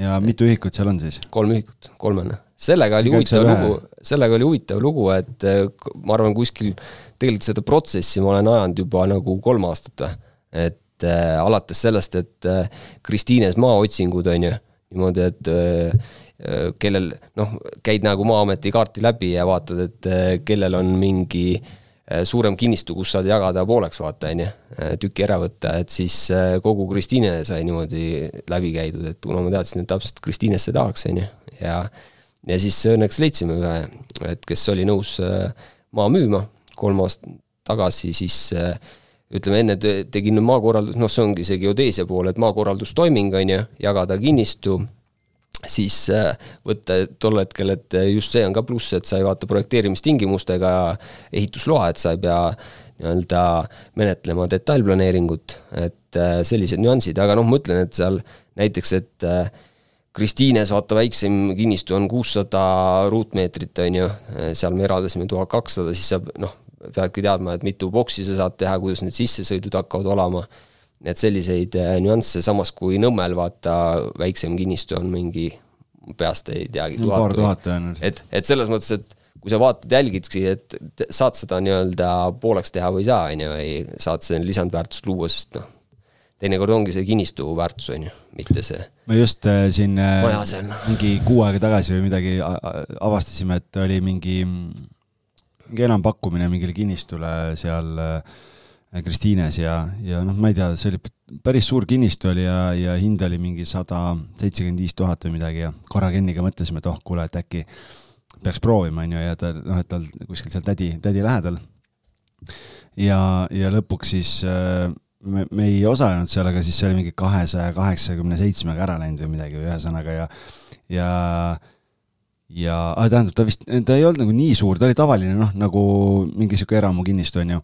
ja mitu ühikut seal on siis? kolm ühikut, kolmene. sellega oli huvitav lugu, sellega oli huvitav lugu, et eh, ma arvan, kuskil tegelikult seda protsessi ma olen ajanud juba nagu kolm aastat et äh, alates sellest, et äh, Kristiines maaotsingud, on ju, niimoodi, et äh, kellel noh, käid nagu Maa-ameti kaarti läbi ja vaatad, et kellel on mingi äh, Äh, suurem kinnistu, kus saad jagada pooleks, vaata, on ju, äh, tüki ära võtta, et siis äh, kogu Kristiine sai niimoodi läbi käidud, et kuna ma teadsin, et täpselt Kristiinesse tahaks, on ju, ja ja siis õnneks leidsime ühe, et kes oli nõus maa müüma kolm aastat tagasi, siis ütleme enne te- tegin maakorraldus, noh, see ongi see geodeesia pool, et maakorraldustoiming, on ju, jagada kinnistu, siis äh, võtta tol hetkel, et just see on ka pluss, et sa ei vaata projekteerimistingimustega ehitusloa, et sa ei pea nii-öelda menetlema detailplaneeringut, et äh, sellised nüansid, aga noh, ma ütlen, et seal näiteks, et äh, Kristiines vaata väiksem kinnistu on kuussada ruutmeetrit, on ju, seal me eraldasime tuhat kakssada, siis sa noh, peadki teadma, et mitu boksi sa saad teha, kuidas need sissesõidud hakkavad olema, et selliseid äh, nüansse, samas kui Nõmmel vaata väiksem kinnistu on mingi, peast ei teagi, No paar tuhat tõenäoliselt. et, et selles mõttes, et kui sa vaatad, jälgidki, et saad seda nii-öelda pooleks teha või ei saa, on ju, või saad selle lisandväärtust luua, sest noh, teinekord ongi see kinnistu väärtus, on ju, mitte see me just äh, siin äh, maja seal. mingi kuu aega tagasi või midagi avastasime, et oli mingi, mingi enampakkumine mingile kinnistule seal äh, Kristiines ja, ja noh, ma ei tea, see oli päris suur kinnistu oli ja, ja hind oli mingi sada seitsekümmend viis tuhat või midagi ja korra Kenniga mõtlesime, et oh, kuule, et äkki peaks proovima, on ju, ja ta noh, et tal kuskil seal tädi, tädi lähedal. ja, ja lõpuks siis äh, me, me ei osalenud seal, aga siis see oli mingi kahesaja kaheksakümne seitsmega ära läinud või midagi, ühesõnaga ja, ja ja ah, tähendab, ta vist, ta ei olnud nagu nii suur, ta oli tavaline noh, nagu mingi sihuke eramukinnistu onju.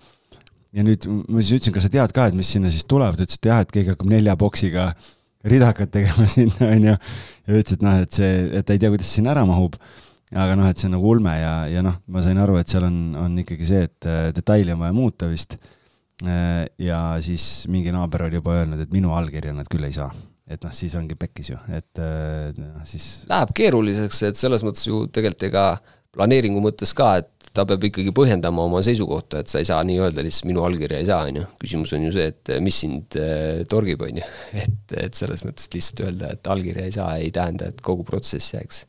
Ja nüüd ma siis ütlesin, kas sa tead ka, et mis sinna siis tuleb, ta ütles, et jah, et keegi hakkab nelja boksiga ridakat tegema <laughs> sinna onju. ja ütles, et noh, et see, et ta ei tea, kuidas sinna ära mahub. aga noh, et see on nagu ulme ja, ja noh, ma sain aru, et seal on, on ikkagi see, et äh, detaili on vaja muuta vist. ja siis mingi naaber oli juba öelnud, et minu allkirja nad küll ei saa et noh, siis ongi pekkis ju, et äh, noh, siis Läheb keeruliseks, et selles mõttes ju tegelikult ega planeeringu mõttes ka, et ta peab ikkagi põhjendama oma seisukohta, et sa ei saa nii öelda lihtsalt minu allkirja ei saa, on ju. küsimus on ju see, et mis sind äh, torgib, on ju. <laughs> et, et selles mõttes lihtsalt öelda, et allkirja ei saa, ei tähenda, et kogu protsess jääks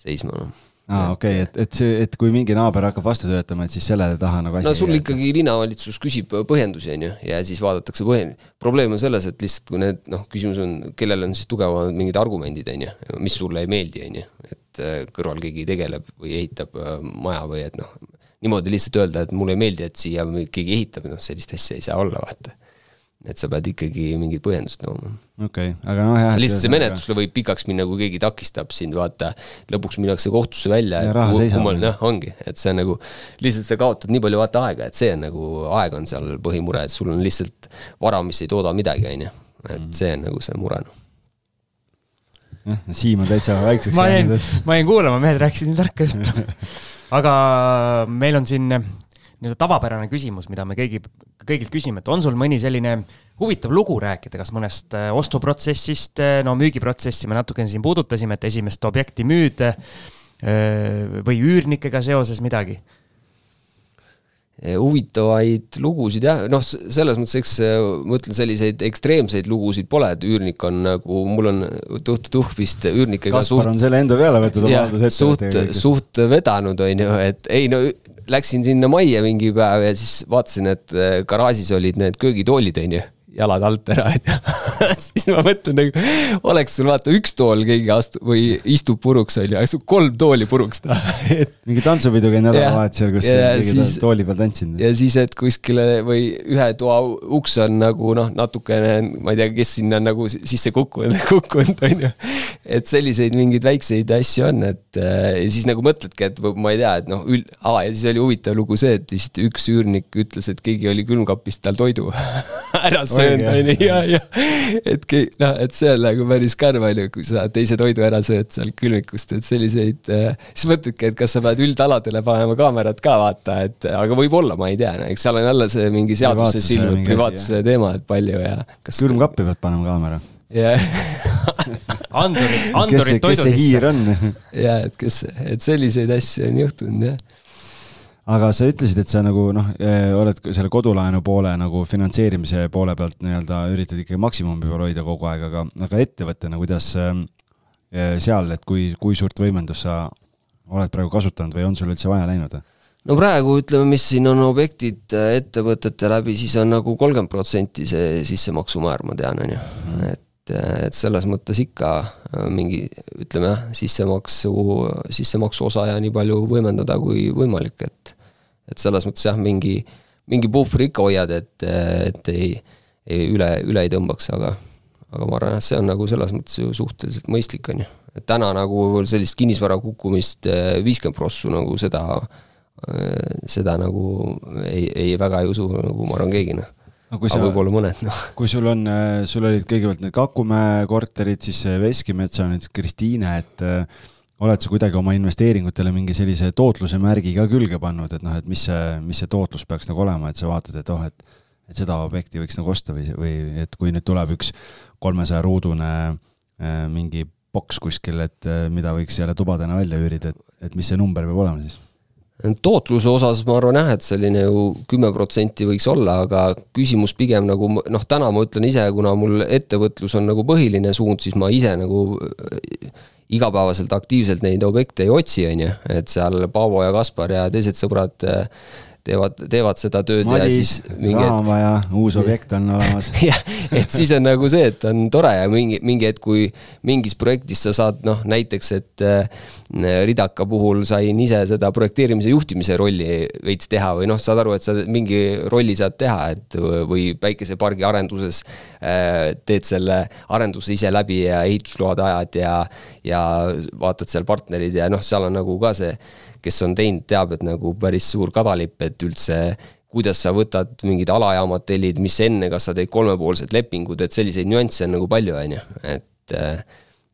seisma, noh aa, okei okay,, et, et see, et kui mingi naaber hakkab vastu töötama, et siis selle taha nagu asi no sul ikkagi linnavalitsus küsib põhjendusi, on ju, ja siis vaadatakse põhjend-, probleem on selles, et lihtsalt kui need noh, küsimus on, kellel on siis tugevamad mingid argumendid, on ju, mis sulle ei meeldi, on ju, et äh, kõrval keegi tegeleb või ehitab äh, maja või et noh, niimoodi lihtsalt öelda, et mulle ei meeldi, et siia keegi ehitab, noh, sellist asja ei saa olla, vaata. et sa pead ikkagi mingit põhjendust tooma okei okay,, aga noh jah. lihtsalt see menetlus võib pikaks minna, kui keegi takistab sind, vaata, lõpuks minnakse kohtusse välja, Ja et raha seisab. jah, ongi, et see on nagu, lihtsalt sa kaotad nii palju vaata aega, et see on nagu, aeg on seal põhimure, et sul on lihtsalt vara, mis ei tooda midagi, on ju. Mhm. et see on nagu see mure, noh. Siim on täitsa väikseks ma jäin ma jäin kuulama, mehed rääkisid nii tarka juttu. <laughs> aga meil on siin nii-öelda tavapärane küsimus, mida me kõigi, kõigilt küsime, et on sul mõni selline huvitav lugu rääkida, kas mõnest äh, ostuprotsessist, no müügiprotsessi me natukene siin puudutasime, et esimest objekti müüd või üürnikega seoses midagi? Huvitavaid lugusid jah, noh, selles mõttes, eks äh, ma ütlen, selliseid ekstreemseid lugusid pole, et üürnik on nagu, mul on tuhk-tuhk vist üürnikega Kaspar on selle enda peale võtnud oma jah, suht, haldusettevõttega. suht vedanud, on ju, et ei no läksin sinna majja mingi päev ja siis vaatasin, et äh, garaažis olid need köögitoolid, on ju, jalad alt ära, on ju. <laughs> <laughs> siis ma mõtlen nagu, oleks sul vaata üks tool keegi astub või istub puruks, on ju, aga sul kolm tooli puruks taha <laughs> et mingi tantsupidu käin nädalavahetusel, kus Ja siis- tooli peal tantsinud. ja siis, et kuskile või ühe toa uks on nagu noh, natukene, ma ei tea, kes sinna nagu sisse kukkunud, <laughs> kukkunud, on ju. et selliseid mingeid väikseid asju on, et äh, ja siis nagu mõtledki, et ma ei tea, et noh, üld-, aa, ja siis oli huvitav lugu see, et vist üks üürnik ütles, et keegi oli külmkapist tal toidu ära söönud, on ju, ja, ja et ke- noh, et see on nagu päris karm, on ju, kui sa teise toidu ära sööd seal külmikust, et selliseid äh, siis mõtledki, et kas sa pead üldaladele panema kaamerad ka vaata, et aga võib-olla, ma ei tea, eks seal on jälle see mingi seaduses ilmunud privaatsuse teema, et palju ja kas külmkappi pead panema kaamera. jah, andurid, kes andurid see, kes toidu see hiir sisse. on? <laughs> ja et kes, et selliseid asju on juhtunud jah aga sa ütlesid, et sa nagu noh, oled ka selle kodulaenu poole nagu finantseerimise poole pealt nii-öelda üritad ikkagi maksimumi peal hoida kogu aeg, aga, aga ettevõttena, kuidas ähm, eh, seal, et kui, kui suurt võimendust sa oled praegu kasutanud või on sul üldse vaja läinud? no praegu ütleme, mis siin on objektid ettevõtete läbi, siis on nagu kolmkümmend protsenti see sissemaksumäär, ma tean, on ju. et, et selles mõttes ikka mingi, ütleme jah, sissemaksu, sissemaksu osa ja nii palju võimendada kui võimalik, et et selles mõttes jah, mingi, mingi puhvri ikka hoiad, et, et ei, ei üle, üle ei tõmbaks, aga aga ma arvan, et see on nagu selles mõttes ju suhteliselt mõistlik, on ju. et täna nagu sellist kinnisvara kukkumist viiskümmend prossu nagu seda, seda nagu ei, ei väga ei usu nagu ma arvan keegi, noh no, aga võib-olla mõned, noh. <laughs> kui sul on, sul olid kõigepealt need Kakumäe korterid, siis Veskimetsa, nüüd Kristiine, et oled sa kuidagi oma investeeringutele mingi sellise tootluse märgi ka külge pannud, et noh, et mis see, mis see tootlus peaks nagu olema, et sa vaatad, et oh, et et seda objekti võiks nagu osta või, või et kui nüüd tuleb üks kolmesaja ruudune äh, mingi boks kuskil, et äh, mida võiks jälle tubadena välja üürida, et, et mis see number peab olema siis? tootluse osas ma arvan jah, et selline ju kümme protsenti võiks olla, aga küsimus pigem nagu noh, täna ma ütlen ise, kuna mul ettevõtlus on nagu põhiline suund, siis ma ise nagu igapäevaselt aktiivselt neid objekte ei otsi, on ju, et seal Paavo ja Kaspar ja teised sõbrad teevad, teevad seda tööd Madis, ja siis mingi raha on vaja, uus objekt on olemas. <laughs> Jah, et siis on nagu see, et on tore ja mingi, mingi hetk, kui mingis projektis sa saad noh, näiteks, et äh, Ridaka puhul sain ise seda projekteerimise juhtimise rolli veits teha või noh, saad aru, et sa mingi rolli saad teha, et või päikesepargi arenduses äh, teed selle arenduse ise läbi ja ehitusload ajad ja ja vaatad seal partnerid ja noh, seal on nagu ka see kes on teinud, teab, et nagu päris suur kadalipp, et üldse kuidas sa võtad mingid alajaamad tellid, mis enne, kas sa teed kolmepoolsed lepingud, et selliseid nüansse on nagu palju, on ju, et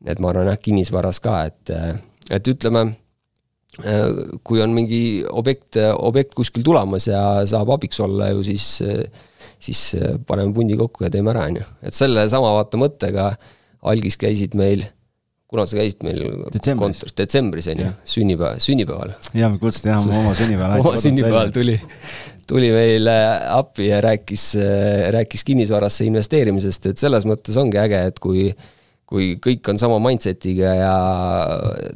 et ma arvan jah, kinnisvaras ka, et, et ütleme, kui on mingi objekt, objekt kuskil tulemas ja saab abiks olla ju, siis siis paneme pundi kokku ja teeme ära, on ju. et sellesama vaata mõttega algis käisid meil kuna sa käisid meil kontoris, detsembris on ju, sünnipäev, sünnipäeval. jaa, me kutsusime jah, oma sünnipäeval. <laughs> oma sünnipäeval tuli, tuli meile appi ja rääkis, rääkis kinnisvarasse investeerimisest, et selles mõttes ongi äge, et kui kui kõik on sama mindset'iga ja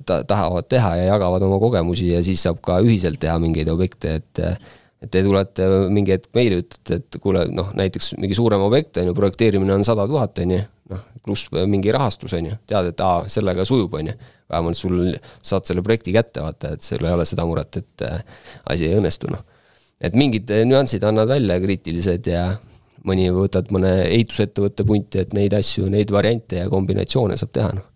ta-, tahavad teha ja jagavad oma kogemusi ja siis saab ka ühiselt teha mingeid objekte, et et te tulete mingi hetk meile, ütlete, et kuule, noh, näiteks mingi suurem objekt, on ju, projekteerimine on sada tuhat, on ju, noh, pluss mingi rahastus, on ju, tead, et aa, sellega sujub, on ju. vähemalt sul, saad selle projekti kätte, vaata, et sul ei ole seda muret, et äh, asi ei õnnestu, noh. et mingid nüansid annad välja, kriitilised ja mõni võtad mõne ehitusettevõtte punti, et neid asju, neid variante ja kombinatsioone saab teha, noh.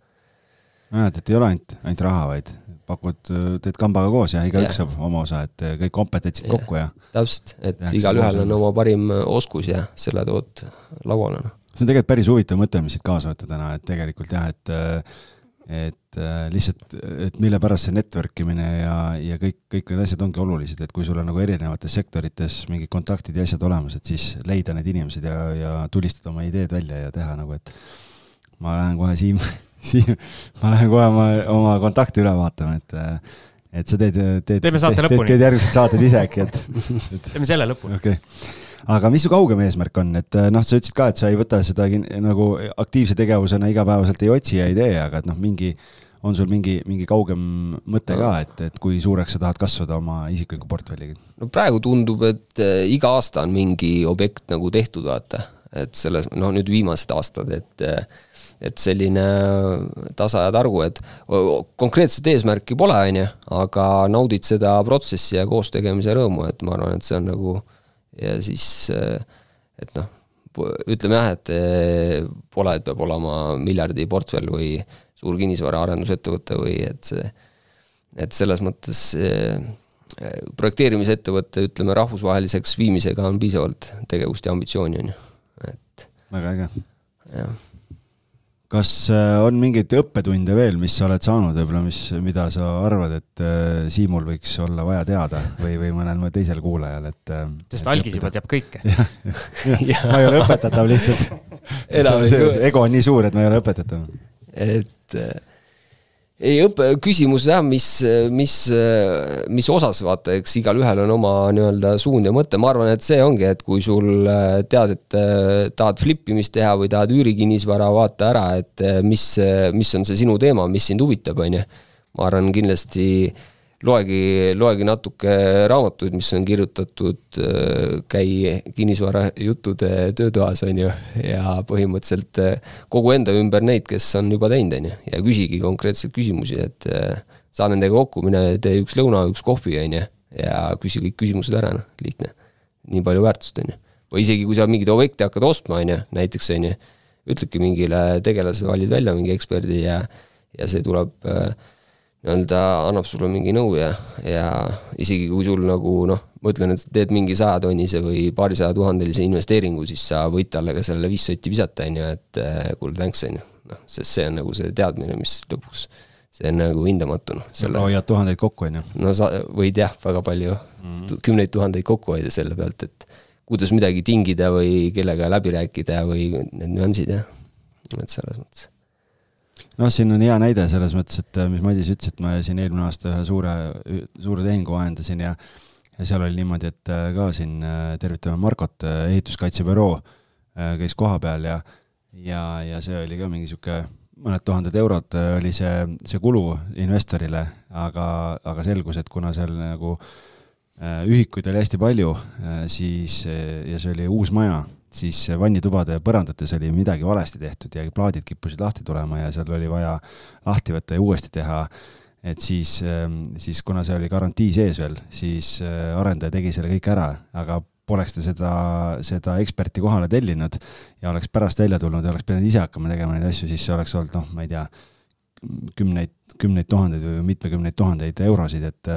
näed, et ei ole ainult, ainult raha, vaid pakud, teed kambaga koos ja igaüks saab oma osa, et kõik kompetentsid kokku ja. täpselt, et igalühel on oma parim oskus ja selle tood lauale, noh see on tegelikult päris huvitav mõte, mis siit kaasa võtta täna, et tegelikult jah, et et lihtsalt, et mille pärast see network imine ja, ja kõik, kõik need asjad ongi olulised, et kui sul on nagu erinevates sektorites mingid kontaktid ja asjad olemas, et siis leida need inimesed ja, ja tulistada oma ideed välja ja teha nagu, et ma lähen kohe Siim, <laughs> Siim, ma lähen kohe oma, oma kontakti üle vaatama, et et sa teed, teed, teed, lõpuni. teed järgmised saated ise äkki, et, et teeme selle lõpuni. okei okay aga mis su kaugem eesmärk on, et noh, sa ütlesid ka, et sa ei võta seda nagu aktiivse tegevusena igapäevaselt ei otsi ja ei tee, aga et noh, mingi, on sul mingi, mingi kaugem mõte ka, et, et kui suureks sa tahad kasvada oma isikliku portfelliga? no praegu tundub, et eh, iga aasta on mingi objekt nagu tehtud, vaata. et selles, noh nüüd viimased aastad, et eh, et selline tasa ja targu, et konkreetset eesmärki pole, on ju, aga naudid seda protsessi ja koostegemise rõõmu, et ma arvan, et see on nagu ja siis, äh, et noh, ütleme jah, et äh, pole, et peab olema miljardi portfell või suur kinnisvaraarendusettevõte või et see, et selles mõttes äh, projekteerimisettevõtte, ütleme, rahvusvaheliseks viimisega on piisavalt tegevust ja ambitsiooni, on ju, et väga äge. jah kas äh, on mingeid õppetunde veel, mis sa oled saanud võib-olla, mis, mida sa arvad, et äh, Siimul võiks olla vaja teada või, või mõnel teisel kuulajal, et. Äh, sest algis juba teab kõike. <laughs> ma ei ole õpetatav lihtsalt ego on nii suur, et ma ei ole õpetatav. et ei õppe, küsimus jah, mis, mis, mis osas vaata, eks igalühel on oma nii-öelda suund ja mõte, ma arvan, et see ongi, et kui sul tead, et tahad flippimist teha või tahad üürikinnisvara, vaata ära, et mis, mis on see sinu teema, mis sind huvitab, on ju. ma arvan kindlasti äh, loegi, loegi natuke raamatuid, mis on kirjutatud, äh, käi kinnisvarajuttude töötoas, on ju, ja põhimõtteliselt äh, kogu enda ümber neid, kes on juba teinud, on ju, ja küsigi konkreetseid küsimusi, et äh, saa nendega kokku, mine tee üks lõuna, üks kohvi, on ju, ja küsi kõik küsimused ära, noh, lihtne. nii palju väärtust, on ju. või isegi, kui sa mingeid objekte hakkad ostma, on ju, näiteks on ju, ütledki mingile tegelasele, valid välja mingi eksperdi ja, ja see tuleb äh, nii-öelda annab sulle mingi nõu ja, ja isegi kui sul nagu noh, ma ütlen, et teed mingi sajatonnise või paarisaja tuhandelise investeeringu, siis sa võid talle ka sellele viis sotti visata, on ju, et äh, kuule, thanks, on ju. noh, sest see on nagu see teadmine, mis lõpuks, see on nagu hindamatu, noh. hoiad tuhandeid kokku, on ju. no sa võid jah, väga palju mm, -hmm. kümneid tuhandeid kokku hoida selle pealt, et kuidas midagi tingida või kellega läbi rääkida või need nüansid jah, et selles mõttes. Noh, siin on hea näide selles mõttes, et mis Madis ütles, et ma siin eelmine aasta ühe suure, suure tehingu ajendasin ja ja seal oli niimoodi, et äh, ka siin äh, tervitame Markot, äh, ehituskaitsebüroo käis kohapeal ja ja, ja see oli ka mingi niisugune mõned tuhanded eurod oli see, see kulu investorile, aga, aga selgus, et kuna seal nagu äh, Äh, ühikuid oli hästi palju, äh, siis, äh, ja see oli uus maja, siis vannitubade põrandates oli midagi valesti tehtud ja plaadid kippusid lahti tulema ja seal oli vaja lahti võtta ja uuesti teha. et siis, ähm, siis kuna see oli garantii sees veel, siis arendaja tegi selle kõik ära, aga poleks ta seda, seda eksperti kohale tellinud ja oleks pärast välja tulnud ja oleks pidanud ise hakkama tegema neid asju, siis see oleks olnud noh, ma ei tea, kümneid, kümneid tuhandeid või mitmekümneid tuhandeid eurosid, et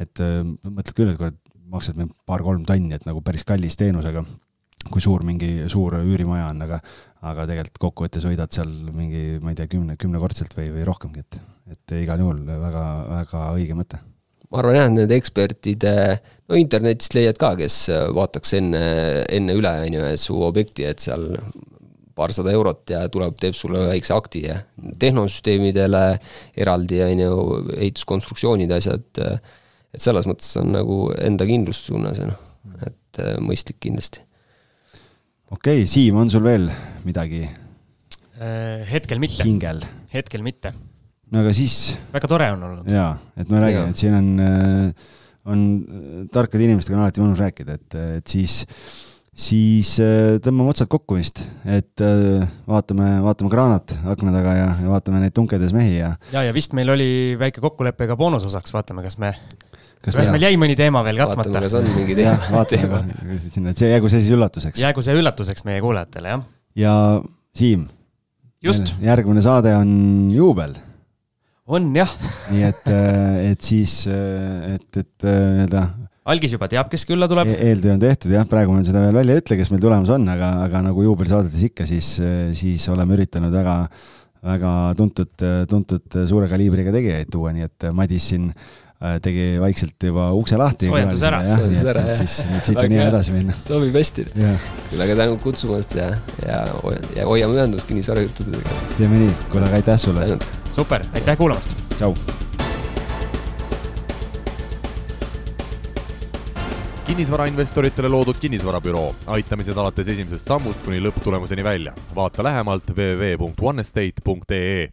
et äh, mõtled küll, et kui maksad paar-kolm tonni, et nagu päris kallis teenus, aga kui suur mingi suur üürimaja on, aga aga tegelikult kokkuvõttes võidad seal mingi, ma ei tea, kümne, kümnekordselt või, või rohkemgi, et, et igal juhul väga, väga õige mõte ma arvan jah, et need ekspertide, no internetist leiad ka, kes vaataks enne, enne üle, on ju, su objekti, et seal paarsada eurot ja tuleb, teeb sulle väikse akti ja tehnosüsteemidele eraldi, on ju, ehituskonstruktsioonid, asjad et selles mõttes on nagu enda kindlustunne see noh, et mõistlik kindlasti. Okei okay,, Siim, on sul veel midagi? Äh, hetkel mitte. hingel? hetkel mitte. no aga siis. väga tore on olnud. jaa, et ma räägin, et siin on, äh, on tarkade inimestega on alati mõnus rääkida, et, et siis siis tõmbame otsad kokku vist, et vaatame, vaatame kraanat akna taga ja, ja vaatame neid tunkedes mehi ja. ja, ja vist meil oli väike kokkulepe ka boonusosaks, vaatame, kas me kas, kas meil jäi mõni teema veel katmata? vaatame, kas on mingi teema. <laughs> vaatame sinna, et see jäägu see siis üllatuseks. jäägu see üllatuseks meie kuulajatele, jah. ja Siim. just. järgmine saade on juubel. on jah <laughs> nii et, äh, et siis, äh, et, et äh, nii-öelda algis juba teab, kes külla tuleb e. eeltöö on tehtud jah, praegu ma seda veel välja ei ütle, kes meil tulemas on, aga, aga nagu juubelisaadetes ikka, siis, siis oleme üritanud väga, väga tuntud, tuntud suure kaliibriga tegijaid tuua, nii et Madis siin tegi vaikselt juba ukse lahti. soojendus ära. soojendus ära, jah. siis, nüüd siit on hea edasi minna. sobib hästi. küll aga tänu kutsumast ja, ja, ja hoiame ühendust kinnisvara juttudega. teeme nii, kuule aga aitäh sulle. super, aitäh kuulamast. tšau. kinnisvarainvestoritele loodud kinnisvarabüroo, aitamised alates esimesest sammust kuni lõpptulemuseni välja. vaata lähemalt www.onestate.ee